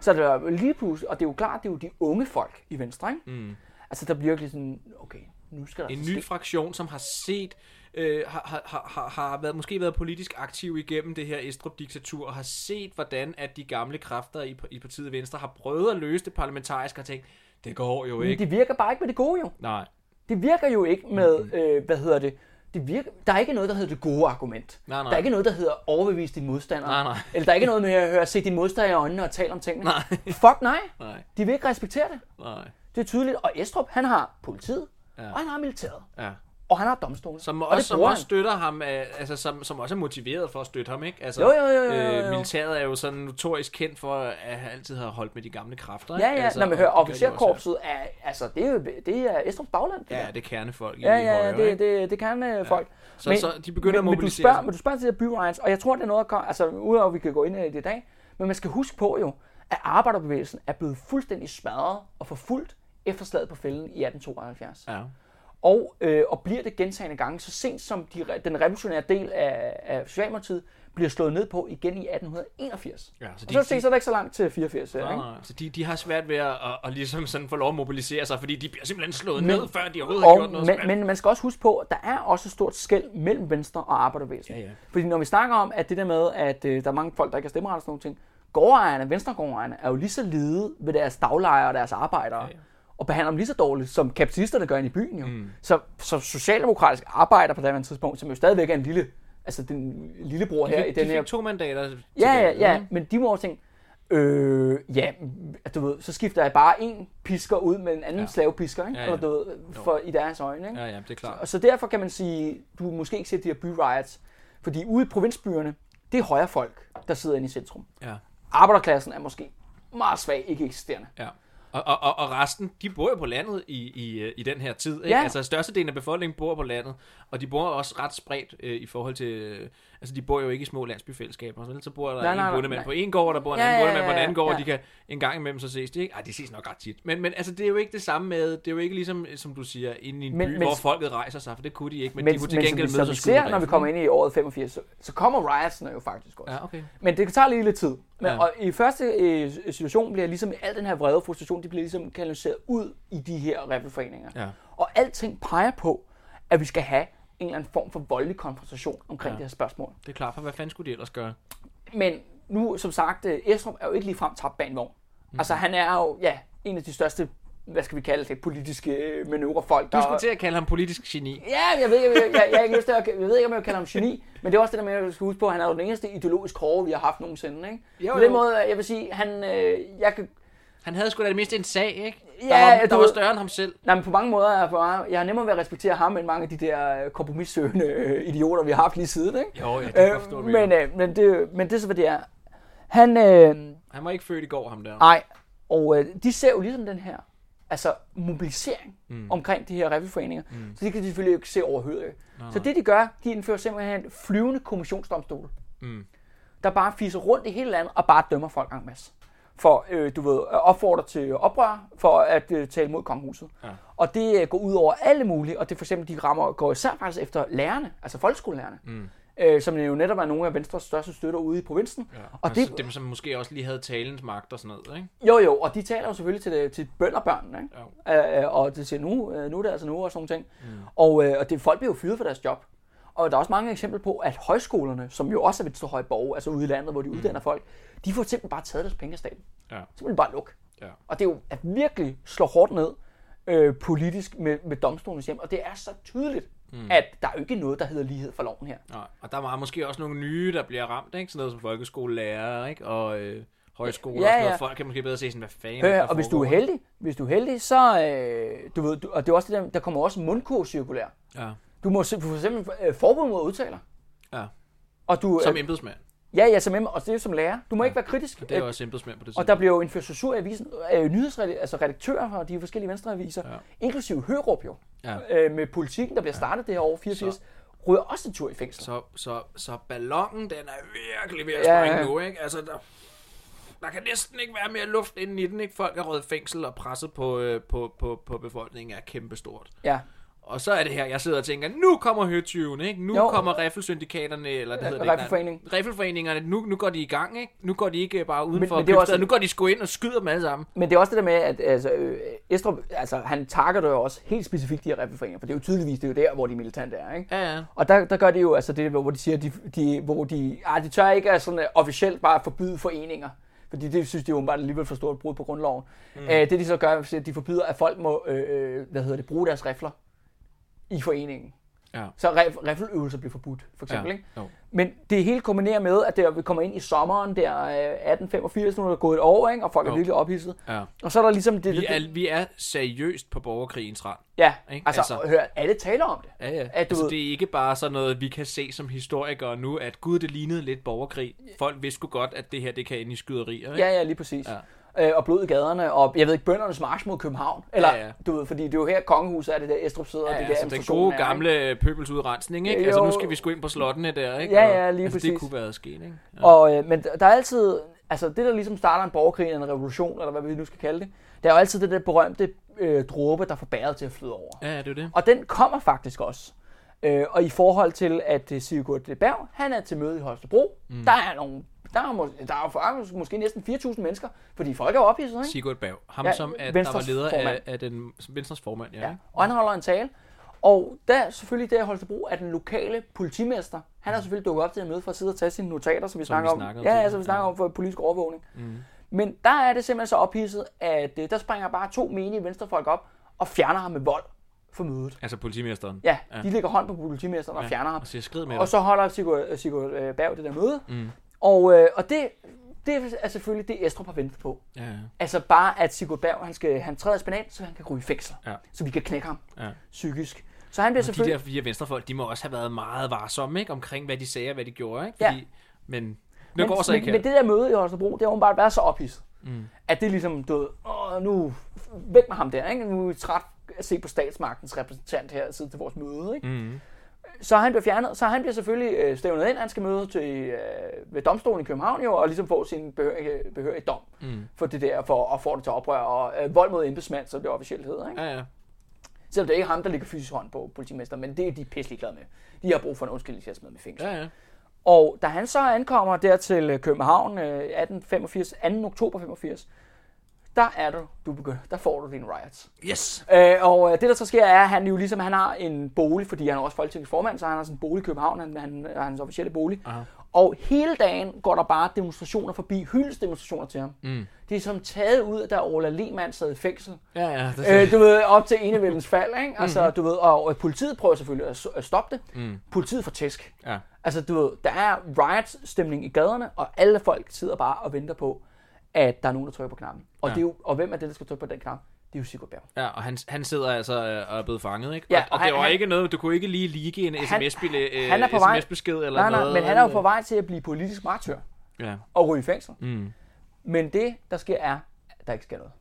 Så det er lige pludselig, og det er jo klart, det er jo de unge folk i Venstre, ikke? Mm. Altså, der bliver virkelig sådan, okay, nu skal der En altså ny ske- fraktion, som har set, øh, har, har, har, har, har været, måske været politisk aktiv igennem det her Estrup-diktatur, og har set, hvordan at de gamle kræfter i, i partiet Venstre har prøvet at løse det parlamentarisk, og tænkt, det går jo Men ikke. det virker bare ikke med det gode, jo. Nej, Det virker jo ikke med, øh, hvad hedder det, det virker, der er ikke noget, der hedder det gode argument. Nej, nej. Der er ikke noget, der hedder overbevis din modstander. Nej, nej. Eller der er ikke noget med at høre, se din modstander i øjnene og tale om tingene. Nej. Fuck nej. nej, De vil ikke respektere det. nej. Det er tydeligt. Og Estrup, han har politiet, ja. og han har militæret, Ja. Og han har domstolen. Som og også, som også han. støtter ham, øh, altså som, som også er motiveret for at støtte ham, ikke? Altså, Jo, jo, jo, jo, jo. Øh, militæret er jo sådan notorisk kendt for, at han altid har holdt med de gamle kræfter, Ja, ikke? ja, altså, når man hører, det officerkorpset er, altså, det er jo, det er Estrups bagland. det Ja, der. det er kernefolk i ja, ja, højre, ja, det, ikke? det, det kan øh, folk. Så, så de begynder at men, mobilisere Men du spørger, men du spørger til de her byriots, og jeg tror, det er noget, der altså udover at vi kan gå ind i det i dag, men man skal huske på jo, at arbejderbevægelsen er blevet fuldstændig smadret og forfulgt efter slaget på fælden i 1872. Ja. Og, øh, og bliver det gentagende gange, så sent som de, den revolutionære del af, af Socialdemokratiet bliver slået ned på igen i 1881. Ja, så Og de, så, se, så er der ikke så langt til 84. Nej, ikke? Så de, de har svært ved at, at, at ligesom sådan få lov at mobilisere sig, fordi de bliver simpelthen slået Men- ned, før de overhovedet har Og, gjort noget. men, men man skal også huske på, at der er også et stort skæld mellem Venstre og Arbejderbevægelsen. Ja, ja. Fordi når vi snakker om, at det der med, at øh, der er mange folk, der ikke har stemmeret og sådan nogle ting, gårdejerne, venstregårdejerne, er jo lige så lede ved deres daglejere og deres arbejdere, ja. ja. Og behandler dem lige så dårligt, som kapitalisterne gør inde i byen jo. Mm. Så, så socialdemokratisk arbejder på det tidspunkt, som jo stadigvæk er en lille, altså den lillebror de her fik, i den de her to mandater Ja, ja, ja, ikke? men de må også tænke, øh, ja, du ved, så skifter jeg bare en pisker ud med en anden Ja. slavepisker, ikke? Ja, Ja, ja. Du ved, for, i deres øjne, ikke? Ja, ja, det er klart. Og så derfor kan man sige, du måske ikke ser de her byriots, fordi ude i provinsbyerne, det er højre folk, der sidder inde i centrum. Ja, Arbejderklassen er måske meget svag, ikke eksisterende. ja. Og, og, og, og resten, de bor jo på landet i, i, øh, i den her tid. Ikke? Ja. Altså størstedelen af befolkningen bor på landet, og de bor også ret spredt øh, i forhold til... Altså de bor jo ikke i små landsbyfællesskaber. Vel? Så bor der Nej, en nej, bondemand nej. på en gård, og der bor en Ja, anden ja, bondemand på en ja, anden gård, og ja. de kan en gang imellem så ses de ikke. Ej, de ses nok ret tit. Men, men altså, det er jo ikke det samme med... Det er jo ikke ligesom, som du siger, inde i en Men- by, men- hvor folket rejser sig, for det kunne de ikke. Men, Men, de kunne men til gengæld mødes og skyde ser, når vi kommer ind i året 85, så, så kommer riotsene jo faktisk også. Ja, okay. Men det tager lige lidt tid. Men, Ja. ja. Og i første øh, situation bliver ligesom al den her vrede frustration, de bliver ligesom kanaliseret ud i de her rebelforeninger. Ja. Og alting peger på, at vi skal have en eller anden form for voldelig konfrontation omkring Ja. det her spørgsmål. Det er klart, for hvad fanden skulle de ellers gøre? Men nu, som sagt, øh, Estrup er jo ikke ligefrem tabt bag en vogn. Mm. Altså, han er jo, ja, en af de største, hvad skal vi kalde det, politiske øh, manøvrefolk. Du der- skulle til at kalde ham politisk geni. Ja, jeg ved, jeg, jeg, jeg, jeg, ikke lyst til at, jeg ved ikke, om jeg vil kalde ham geni, men det er også det der med, at jeg skal huske på, at han er jo den eneste ideologisk hårde, vi har haft nogensinde. Ikke? Jo, På den jo. måde, jeg vil sige, han, øh, jeg kan, Han havde sgu da det mindste en sag, ikke? Ja, der var, du der var større end ham selv. nej, men på mange måder er jeg, bare, jeg har nemmere ved at respektere ham, end mange af de der øh, kompromissøgende øh, idioter, vi har haft lige siden. Ikke? Jo, ja, det kan forstå, Øh, du men, øh, men, det, men det er så, hvad det er. Han, øh, Han var ikke født i går, ham der. nej, og øh, de ser jo ligesom den her, altså mobilisering mm. omkring de her revyforeninger, mm. så det kan de selvfølgelig ikke se overhovedet. Så det de gør, de indfører simpelthen flyvende kommissionsdomstol. Mm. der bare fiser rundt i hele landet og bare dømmer folk en masse. For, øh, du ved, at opfordre til oprør, for at øh, tale mod kongehuset. Ja. Og det øh, går ud over alle mulige, og det for eksempel, de rammer, går især faktisk efter lærerne, altså folkeskolelærerne, mm. øh, som jo netop er nogle af Venstres største støtter ude i provinsen. Ja. Og Og det-. Dem, som måske også lige havde talens magt og sådan noget, ikke? Jo, jo, og de taler jo selvfølgelig til, til bønderbørnene, ikke? Jo. Øh, og det siger, nu, øh, nu er det altså nu, og sådan nogle ting. Mm. Og, øh, og det, folk bliver jo fyret for deres job. Og der er også mange eksempler på, at højskolerne, som jo også er ved høje borg, altså ude i landet, hvor de uddanner folk, de får simpelthen bare taget deres penge af staten. Ja. Simpelthen bare luk. Ja. Og det er jo at virkelig slå hårdt ned øh, politisk med, med domstolens hjem. Og det er så tydeligt, mm. at der er jo ikke noget, der hedder lighed for loven her. Nej. Og der var måske også nogle nye, der bliver ramt, ikke? Sådan noget som folkeskolelærer, ikke? Og, øh, højskole Ja, og sådan ja. noget. Folk kan måske bedre se sådan, hvad fanden her, og hvis du er foregår, heldig, hvis du er heldig, så, øh, du ved, du, og det er også det der, der kommer også mundkurvcirkulær. Ja, Du må for eksempel øh, forbud mod udtaler. ja. Og du, Som øh, embedsmand. ja, ja, som, em- og det er som lærer. Du må ikke være kritisk. Det er jo Øh, også embedsmand på det Og der bliver jo indført censur i avisen. Øh, nyhedsredaktører, altså redaktører fra de forskellige venstreaviser, Ja. ja. inklusive Hørup jo, Ja. øh, med politikken, der bliver startet det her år 84, Så- ryger også en tur i fængsel. Så, så, så ballonen, den er virkelig ved at Ja, springe ja. nu, ikke? Altså, der, der kan næsten ikke være mere luft inden i den, ikke? Folk er røget fængsel, og presset på, øh, på, på, på befolkningen er kæmpestort. Ja, Og så er det her, jeg sidder og tænker, nu kommer høtyven, ikke? Nu Jo. kommer riffelsyndikaterne, eller det hedder det ikke, Riffelforeningen. nej, Riffelforeningerne, nu, nu går de i gang, ikke? Nu går de ikke bare uden Men- for men det også- nu går de sgu ind og skyder dem alle sammen. Men det er også det der med, at altså, øh, Estrup, altså, han targeter jo også helt specifikt de her riffelforeninger, for det er jo tydeligvis det er jo der, hvor de militante er, ikke? Ja, ja. Og der, der gør de jo altså det, hvor de siger, de, de, hvor de, ah, de tør ikke sådan, uh, officielt bare forbyde foreninger. Fordi det synes de jo bare alligevel for stort brud på grundloven. Mm. Uh, det de så gør, er, at de forbyder, at folk må øh, øh, hvad hedder det, bruge deres rifler i foreningen. Ja. Så rif- riffeløvelser bliver forbudt, for eksempel. Ja. Ikke? Jo. Men det hele kombinerer med, at det, vi kommer ind i sommeren der øh, 1885, nu er der gået et år, ikke? og folk er virkelig ophidset. Ja. Og så er der ligesom det... Vi er, vi er seriøst på borgerkrigens rand. ja, ikke? altså, Altså- hør, alle taler om det. Ja, ja. At du altså, ved- det er ikke bare sådan noget, vi kan se som historikere nu, at gud, det lignede lidt borgerkrig. Folk vidste godt, at det her, det kan ende i skyderier, ikke? Ja, ja, lige præcis. Ja. Øh, og blod i gaderne, og jeg ved ikke, bøndernes march mod København. Eller, Ja, ja. du ved, fordi det er jo her, kongehuset er det der Estrup sidder, og Ja, det der altså den gode er, gamle pøbelsudrensning, ikke? Altså nu Jo. skal vi sgu ind på slottene der, ikke? Ja, Og- ja, lige altså, præcis. det kunne være sket, ikke? Ja. Og, øh, men der er altid, altså det der ligesom starter en borgerkrig, eller en revolution, eller hvad vi nu skal kalde det, det er jo altid det der berømte øh, dråbe, der får bæret til at flyde over. ja, det er jo det. Og den kommer faktisk også. Øh, og i forhold til, at øh, Sigurd Berg, han er til møde i Holstebro, mm. der er nogle der er, der er jo faktisk måske næsten 4.000 mennesker, fordi folk er ophidset, ikke? Sigurd Berg, ham Ja, som at der var leder af, formand. af den Venstres formand, ja. Ja. ja. Og han holder en tale. Og der selvfølgelig der i Holstebro er den lokale politimester. Han er selvfølgelig dukket op til at møde for at sidde og tage sine notater, som vi Som snakker vi om. om ja, ja, som vi snakker Ja. om for politisk overvågning. Mm. Men der er det simpelthen så ophidset, at øh, der springer bare to menige venstrefolk op og fjerner ham med vold for mødet. Altså politimesteren. Ja, Ja. de lægger hånd på politimesteren og Ja, fjerner ham. Og siger med Og så holder Sigurd, øh, Sigurd øh, Berg det der møde. Mm. Og, øh, og det, det er selvfølgelig det, Estrup har ventet på. Ja, ja. Altså bare, at Sigurd Berg han skal, han træder i spinat, så han kan ryge i fængsel. Ja. Så vi kan knække ham ja. psykisk. Så han bliver De selvfølgelig... der fire venstrefolk, de må også have været meget varsomme, ikke? Omkring, hvad de sagde og hvad de gjorde, ikke? Ja. Fordi, Men det men, går så men, ikke her. men det der møde i Holstebro, det har åbenbart været så ophidset. Mm. At det ligesom, du ved, åh, nu væk med ham der, ikke? Nu er vi træt at se på statsmagtens repræsentant her sidde til vores møde, ikke? Mm. Så han bliver fjernet, så han bliver selvfølgelig øh, stævnet ind, han skal møde til, øh, ved domstolen i København jo, og ligesom få sin behørige, behørige dom Mm. for det der, for at få det til oprør, og øh, vold mod embedsmand, så det officielt hedder, ikke? Ja, ja. Selvom det er ikke ham, der ligger fysisk hånd på politimester, men det er de pisselig glade med. De har brug for en undskyldning til at smide med fængsel. Ja, ja. Og da han så ankommer der til øh, København øh, 1885, 2. oktober 85, der er du, du begynder, der får du din riots. Yes! Øh, og øh, det der så sker er, at han jo ligesom, han har en bolig, fordi han er også folketingets formand, så han har sådan en bolig i København, han, han er hans officielle bolig. Aha. Og hele dagen går der bare demonstrationer forbi, hyldesdemonstrationer til ham. Mm. Det er som taget ud, af, da Ola Lehmann sad i fængsel. Ja, ja. Det, Øh, du ved, op til enevældens fald, ikke? Altså, du ved, og, og politiet prøver selvfølgelig at, at stoppe det. Mm. Politiet får tæsk. ja. Altså, du ved, der er riot-stemning i gaderne, og alle folk sidder bare og venter på, at der er nogen, der trykker på knappen. Og, Ja. det er jo, og hvem er det, der skal trykke på den knap? Det er jo Sigurd Berg. Ja, og han, han sidder altså øh, og er blevet fanget, ikke? Ja, og, og, og det han- var han- ikke noget, du kunne ikke lige lige en Han- sms-besked han på vej- sms-besked eller Nej, nej, noget. men han er jo på vej til at blive politisk martyr Ja. og ryge i fængsel. Mm. Men det, der sker, er, at der ikke sker noget.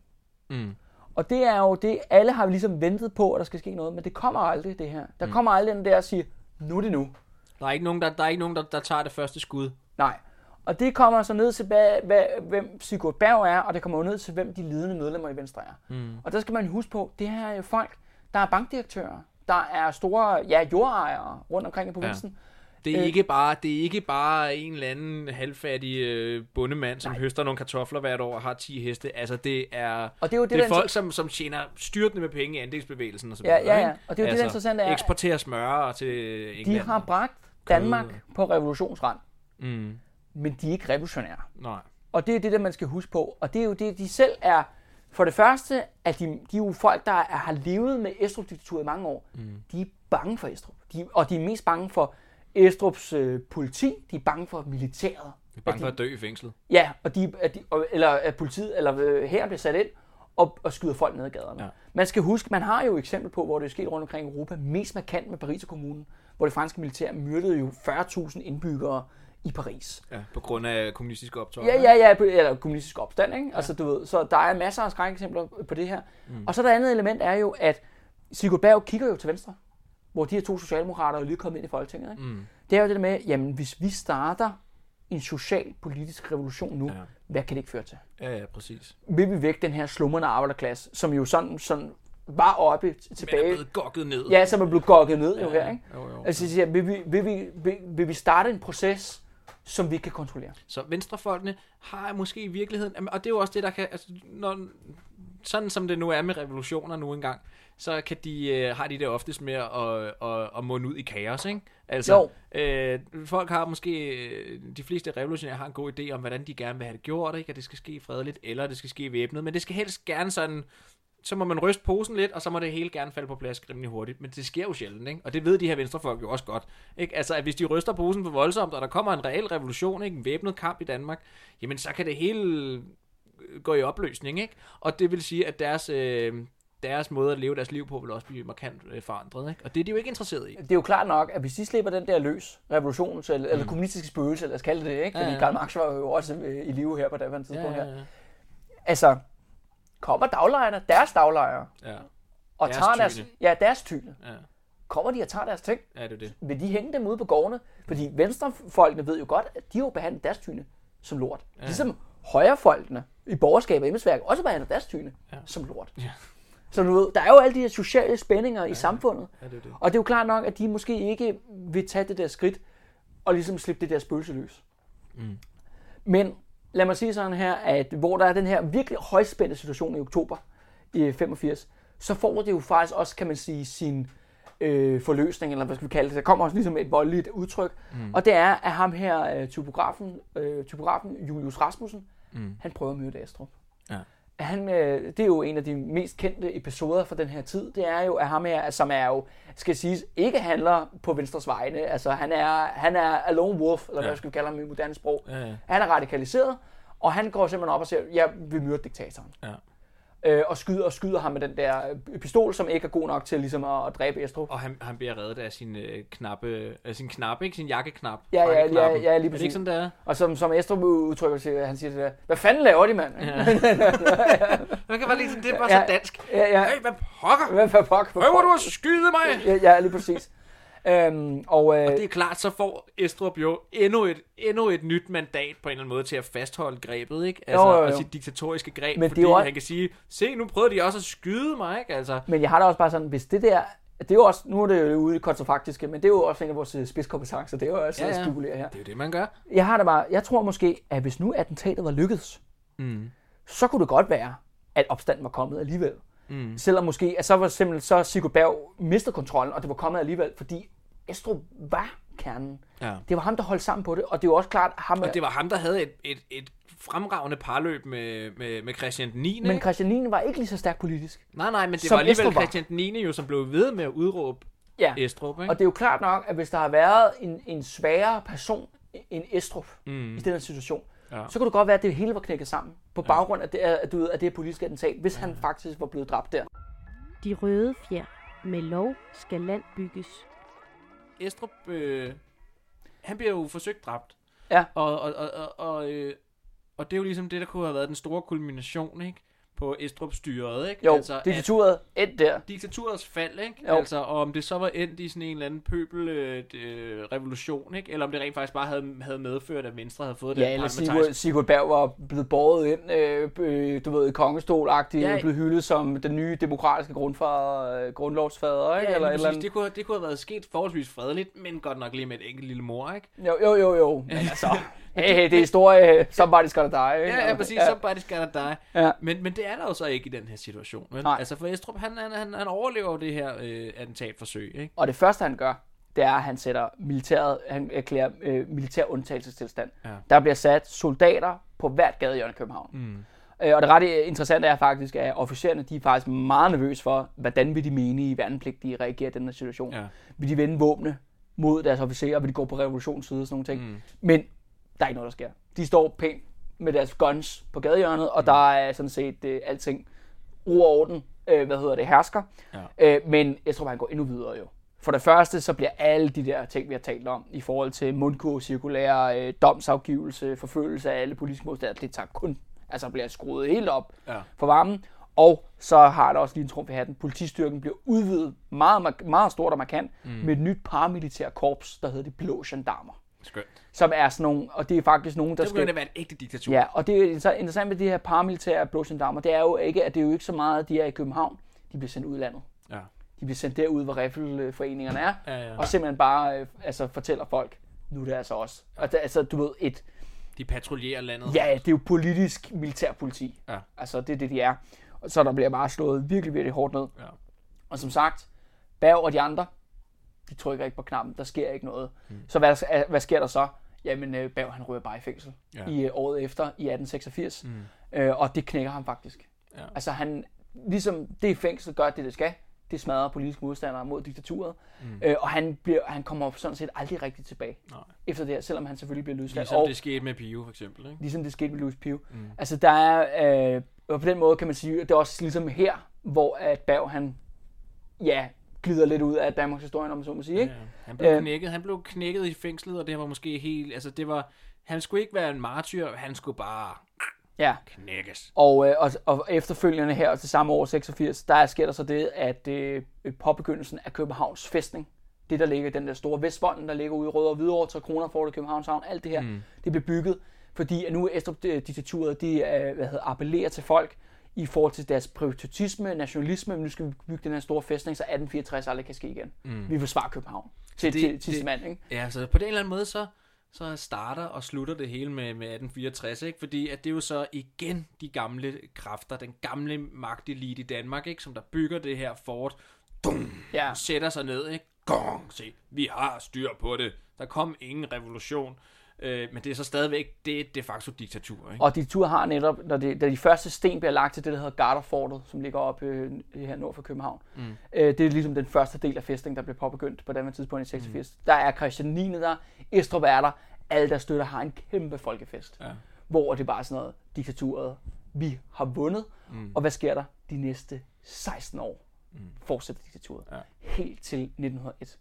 Mm. Og det er jo det, alle har ligesom ventet på, at der skal ske noget, men det kommer aldrig, det her. Der kommer aldrig den der at sige, nu er det nu. Der er ikke nogen, der, der, er ikke nogen der, der tager det første skud. Nej. Og det kommer så ned til, hvad, hvad, hvem Sigurd Berg er, og det kommer jo ned til, hvem de ledende medlemmer i Venstre er. Mm. Og der skal man huske på, det her er jo folk, der er bankdirektører, der er store ja, jordejere rundt omkring i provinsen. Det er, Øh. ikke bare, det er ikke bare en eller anden halvfattig øh, bondemand, som Nej. høster nogle kartofler hvert år og har 10 heste. Altså, det er, Og det er jo det, det er folk, som, som tjener styrtende med penge i andelsbevægelsen og så Ja, videre. ja, ja. Og det er jo det, der er, Eksporterer smør til de England. har bragt Danmark på revolutionsrand, Mm, men de er ikke revolutionære. nej. Og det er det, der man skal huske på. Og det er jo det, de selv er... For det første, at de, de er jo folk, der er, har levet med Estrup-diktaturet i mange år. Mm. De er bange for Estrup. De, og de er mest bange for Estrup's øh, politi, de er bange for militæret. Jeg er bange for at dø i fængslet. Ja, og de, at de, og- eller at politiet, eller øh, her bliver sat ind og, og skyder folk ned ad gaderne. Ja. Man skal huske, man har jo eksempel på, hvor det er sket rundt omkring i Europa, mest markant med Paris kommunen, hvor det franske militær myrdede jo 40.000 indbyggere i Paris. Ja, på grund af kommunistiske optøjer. Ja, ja, ja, på- eller kommunistisk opstand, ikke? Ja. Altså, du ved, så der er masser af skrækeksempler på det her. Mm. Og så der andet element er jo, at Sigurd Berg kigger jo til venstre, hvor de her to socialdemokrater er lige kommet ind i Folketinget, ikke? Mm. Det er jo det der med, jamen hvis vi starter en social-politisk revolution nu, Ja. ja. hvad kan det ikke føre til? Ja, ja, præcis. Vil vi væk den her slumrende arbejderklasse, som jo sådan, sådan var oppe Men er tilbage, blevet gokket ned. ja, som er blevet gokket ned jo Ja, her, ikke? Jo, jo. Altså, siger, vil, vi, vil, vi, vil, vil vi starte en proces, som vi kan kontrollere? Så venstrefolkene har måske i virkeligheden, og det er jo også det, der kan, altså, når, sådan som det nu er med revolutioner nu engang, så kan de, øh, har de det oftest med at, at, at munde ud i kaos, ikke? Altså, øh, folk har måske, øh, de fleste revolutionære har en god idé om, hvordan de gerne vil have det gjort, ikke? At det skal ske fredeligt, eller det skal ske væbnet, men det skal helst gerne sådan, så må man ryste posen lidt, og så må det hele gerne falde på plads rimelig hurtigt. Men det sker jo sjældent, ikke? Og det ved de her venstrefolk jo også godt. Ikke? Altså, at hvis de ryster posen for voldsomt, og der kommer en reel revolution, ikke? en væbnet kamp i Danmark, jamen så kan det hele gå i opløsning, ikke? Og det vil sige, at deres, øh, deres måde at leve deres liv på vil også blive markant øh, forandret, ikke? Og det er de jo ikke interesseret i. Det er jo klart nok, at hvis de slipper den der løs, revolutions- eller, mm. eller kommunistiske spøgelse, lad os kalde det det, ikke? Ja, Fordi ja. Karl Marx var jo også øh, i live her på daværende tidspunkt Ja, her. ja, ja. Altså, kommer daglejerne, deres daglejere, ja. og Deres tager deres, tyne. ja, deres tyne, ja. kommer de og tager deres ting? ja det er det. Vil de hænge dem ude på gårdene? Fordi venstrefolkene ved jo godt, at de jo behandlet deres tyne som lort. Ja. Ligesom højrefolkene i borgerskab og embedsværk også behandler deres tyne Ja. ja. som lort. Ja. Så du ved, der er jo alle de her sociale spændinger ja. i samfundet. Ja, det er det. Og det er jo klart nok, at de måske ikke vil tage det der skridt og ligesom slippe det der spøgelse løs. Mm. Men lad mig sige sådan her, at hvor der er den her virkelig højspændte situation i oktober i 85, så får det jo faktisk også, kan man sige, sin øh, forløsning, eller hvad skal vi kalde det. Der kommer også ligesom et voldeligt udtryk. Mm. Og det er, at ham her, øh, typografen, øh, typografen Julius Rasmussen, Mm. han prøver at myrde Astrup. Ja. Han, øh, det er jo en af de mest kendte episoder fra den her tid. Det er jo, at ham her, som er jo, skal siges, ikke handler på Venstres vegne. Altså, han er, han er a lone wolf, eller Ja. hvad skal vi kalde ham i moderne sprog. Ja, ja. Han er radikaliseret, og han går simpelthen op og siger, jeg vil myrde diktatoren. Ja. Øh, og, skyder, og skyder ham med den der øh, pistol, som ikke er god nok til ligesom at, at dræbe Estrup. Og han, han bliver reddet af sin øh, knappe, af sin knap, ikke? Sin jakkeknap. Ja, ja, ja, ja, lige Er det præcis. ikke sådan, det er? Og som, som Estrup udtrykker sig, han siger det der, hvad fanden laver de, mand? Ja, Man kan bare lige det er bare Ja. så dansk. ja. ja. Hey, hvad pokker? Hvad for pokker? Prøver du at skyde mig? Ja, ja, lige præcis. Øhm, og, øh, Det er klart, så får Estrup jo endnu et, endnu et nyt mandat på en eller anden måde til at fastholde grebet, ikke? Altså, Jo, jo, jo. og sit diktatoriske greb, Men det er fordi også- han kan sige, se, nu prøvede de også at skyde mig, ikke? Altså, Men jeg har da også bare sådan, hvis det der, det er jo også, nu er det jo ude i det kontrafaktiske, men det er jo også en af vores øh, spidskompetencer, det er jo også Ja, ja, at spekulere her. det er jo det, man gør. Jeg har da bare, jeg tror måske, at hvis nu attentatet var lykkedes, Mm. så kunne det godt være, at opstanden var kommet alligevel. Mm. Selvom måske, at så var simpelthen så Sigurd Berg mistet kontrollen, og det var kommet alligevel, fordi Estrup var kernen. Ja. Det var ham, der holdt sammen på det, og det er jo også klart, ham, Og det var ham, der havde et, et, et fremragende parløb med, med, med Christian den 9. men? Christian 9. var ikke lige så stærk politisk. Nej, nej, men det var alligevel Estrup var. Christian den 9. jo, som blev ved med at udråbe Ja. Estrup, ikke? Og det er jo klart nok, at hvis der har været en, en sværere person end Estrup Mm. i den her situation, Ja. så kunne det godt være, at det hele var knækket sammen. På baggrund af det, at, du ved, af det her politiske attentat, hvis han faktisk var blevet dræbt der. De røde fjer. Med lov skal land bygges. Estrup, øh, han bliver jo forsøgt dræbt. Ja. Og, og, og, og, og, øh, og det er jo ligesom det, der kunne have været den store kulmination, ikke? På Estrup-styret, ikke? Jo, altså, at diktaturet endte der. diktaturets fald, ikke? Jo. Altså, og om det så var endt i sådan en eller anden pøbel øh, øh, revolution, ikke? Eller om det rent faktisk bare havde, havde medført, at Venstre havde fået Ja, den eller. Sigurd, Sigurd Berg var blevet båret ind, øh, øh, du ved, kongestol-agtigt, Ja. blevet hyldet som den nye demokratiske grundfader, øh, grundlovsfader, ikke? Ja, eller eller andet. Det kunne, det kunne have været sket forholdsvis fredeligt, men godt nok lige med et enkelt lille mor, ikke? Jo, jo, jo, jo. Men altså, hey, det er historie, somebody's gonna die, ikke? Ja, ja, præcis. Ja. Somebody's gotta die. Ja. Men, men det er der jo så ikke i den her situation. Vel? Nej. Altså for Estrup, han, han, han, han overlever det her øh, attentatforsøg. Ikke? Og det første, han gør, det er, at han sætter militæret, han erklærer øh, militær undtagelsestilstand. Ja. Der bliver sat soldater på hvert gadehjørne i København. Mm. Øh, og det ret interessante er faktisk, at officererne de er faktisk meget nervøse for, hvordan vil de mene i værnepligtige reagere i den her situation. Ja. Vil de vende våbne mod deres officerer, vil de gå på revolutionens side og sådan nogle ting. Mm. Men der er ikke noget, der sker. De står pænt med deres guns på gadehjørnet, og der er sådan set øh, alting ro og orden, øh, hvad hedder det, hersker. Ja. Øh, men jeg tror, han går endnu videre jo. For det første, så bliver alle de der ting, vi har talt om, i forhold til mundkurv, cirkulære, øh, domsafgivelse, forfølgelse af alle politiske modstandere, det tager kun, altså bliver skruet helt op Ja. for varmen. Og så har der også lige en trumf i hatten. Politistyrken bliver udvidet meget, meget, meget stort og markant mm. med et nyt paramilitær korps, der hedder de blå gendarmer. Skønt. Som er sådan nogle, og det er faktisk nogen, der Det skal... at være et ægte diktatur. Ja, og det er så interessant med de her paramilitære blå gendarmer, det er jo ikke, at det er jo ikke så meget, at de er i København. De bliver sendt ud i landet. Ja. De bliver sendt derud, hvor riffelforeningerne er, Ja, ja. og simpelthen bare øh, altså, fortæller folk, nu er det altså os. Og det, altså, du ved, et, De patruljerer landet. ja, det er jo politisk militærpoliti. Ja. Altså, det er det, de er. Så der bliver bare slået virkelig, virkelig hårdt ned. Ja. Og som sagt, Berg og de andre, de trykker ikke på knappen. Der sker ikke noget. Mm. Så hvad, hvad sker der så? Jamen, øh, Berg han ryger bare i fængsel Ja. i øh, året efter, i 1886. Mm. Øh, og det knækker ham faktisk. Ja. Altså han, ligesom det fængsel gør det, det skal. Det smadrer politiske modstandere mod diktaturet. Mm. Øh, og han, bliver, han kommer sådan set aldrig rigtig tilbage Nej. efter det her, selvom han selvfølgelig bliver løsladt. Ligesom og, det skete med Pio, for eksempel. Ikke? ligesom det skete med Louis Pio. Mm. Altså der er, øh, og på den måde kan man sige, at det er også ligesom her, hvor at Berg han, ja, glider lidt ud af Danmarks historie, om man så må sige, ikke? Ja, han blev Øh. knækket. Han blev knækket i fængslet, og det var måske helt... Altså, det var... Han skulle ikke være en martyr, han skulle bare Ja. knækkes. Og, øh, og, og efterfølgende her til samme år, 86, der sker der så det, at øh, påbegyndelsen af Københavns fæstning, det der ligger den der store Vestvolden, der ligger ude i Røde og Hvidovre, så kroner får det Københavns Havn, alt det her, mm. det blev bygget, fordi at nu Estrup-diktaturet, de øh, hvad hedder, appellerer til folk i forhold til deres privatisme, nationalisme, men nu skal vi bygge den her store fæstning, så 1864 aldrig kan ske igen. Mm. Vi forsvarer København til, det- til, til det- mand, ikke? Ja, så på den eller anden måde, så, så starter og slutter det hele med, med 1864, ikke? Fordi at det er jo så igen de gamle kræfter, den gamle magtelite i Danmark, ikke? Som der bygger det her fort, dum, Ja. sætter sig ned, ikke? Gong, se, vi har styr på det. Der kom ingen revolution. Øh, men det er så stadigvæk, det er de facto diktatur, ikke? Og diktaturet har netop, når de, da de første sten bliver lagt til det, der hedder Garderfortet, som ligger oppe øh, her nord for København. Mm. Øh, det er ligesom den første del af fæstningen, der blev påbegyndt på det tidspunkt i 86. Mm. Der er Christian 9. der, Estrup er der, alle der støtter har en kæmpe folkefest. Ja. Hvor det bare er sådan noget, diktaturet, vi har vundet, mm. og hvad sker der de næste 16 år? Mm. Fortsætter diktaturet. Ja. Helt til 1901.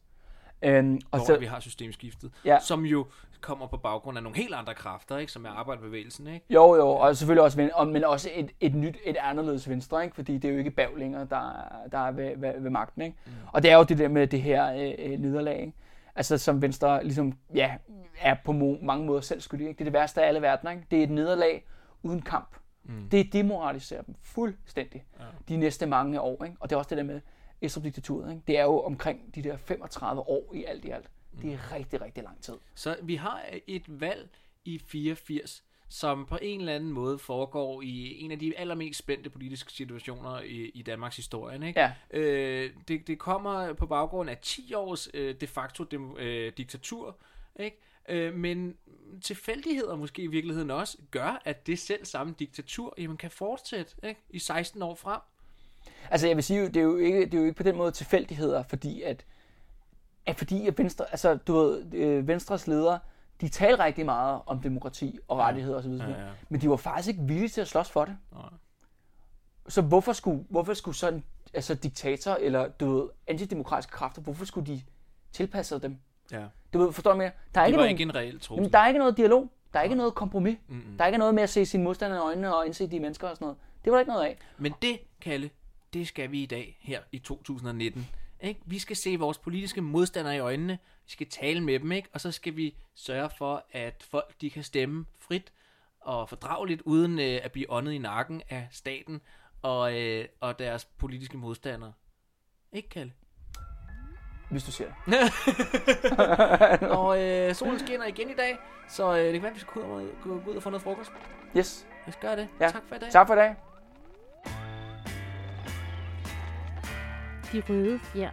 Øhm, og hvor så, vi har systemskiftet, Ja. som jo kommer på baggrund af nogle helt andre kræfter, ikke? som er arbejderbevægelsen. Ikke? Jo, jo, og selvfølgelig også, og- men også et, et nyt, et anderledes venstre, ikke? fordi det er jo ikke Bav længere, der, der er ved, ved, ved magten. Ikke? Mm. Og det er jo det der med det her øh, øh, nederlag, ikke? altså som Venstre ligesom, ja, er på mange måder selv skyldig. Ikke? Det er det værste af alle verdener. Ikke? Det er et nederlag uden kamp. Mm. Det demoraliserer dem fuldstændig ja. de næste mange år. Ikke? Og det er også det der med Estrup-diktaturet. Ikke? Det er jo omkring de der 35 år i alt i alt. Det er rigtig, rigtig lang tid. Så vi har et valg i 84, som på en eller anden måde foregår i en af de allermest spændte politiske situationer i, i Danmarks historie. Ikke? Ja. Øh, det, det kommer på baggrund af 10 års øh, de facto dem, øh, diktatur, ikke? Øh, men tilfældigheder måske i virkeligheden også gør, at det selv samme diktatur jamen, kan fortsætte ikke? i 16 år frem. Altså jeg vil sige, det er jo ikke, det er jo ikke på den måde tilfældigheder, fordi at, at fordi at Venstre, altså du ved, øh, Venstres ledere, de talte rigtig meget om demokrati og rettigheder osv., Ja, ja. men de var faktisk ikke villige til at slås for det. Nej. Så hvorfor skulle, hvorfor skulle sådan altså diktator eller du ved, antidemokratiske kræfter, hvorfor skulle de tilpasse dem? Ja. Du ved, forstår mere? Der er Det ikke nogen, ikke en reel trussel. jamen, der er ikke noget dialog. Der er ikke noget kompromis. Mm-hmm. Der er ikke noget med at se sine modstandere i øjnene og indse de er mennesker og sådan noget. Det var der ikke noget af. Men det, Kalle, det skal vi i dag, her i 2019. Ikke? Vi skal se vores politiske modstandere i øjnene, vi skal tale med dem, ikke? og så skal vi sørge for, at folk de kan stemme frit og fordrageligt, uden øh, at blive åndet i nakken af staten og, øh, og deres politiske modstandere. Ikke, Kalle? Hvis du siger det. og øh, solen skinner igen i dag, så øh, det kan være, at vi skal gå ud, og, gå ud og få noget frokost. Yes. Lad os gøre det. Ja. Tak for i dag. Tak for i dag. De røde fjer.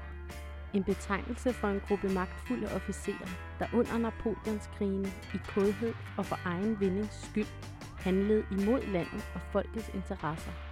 En betegnelse for en gruppe magtfulde officerer, der under Napoleonskrigene i kodhed og for egen vindings skyld handlede imod landet og folkets interesser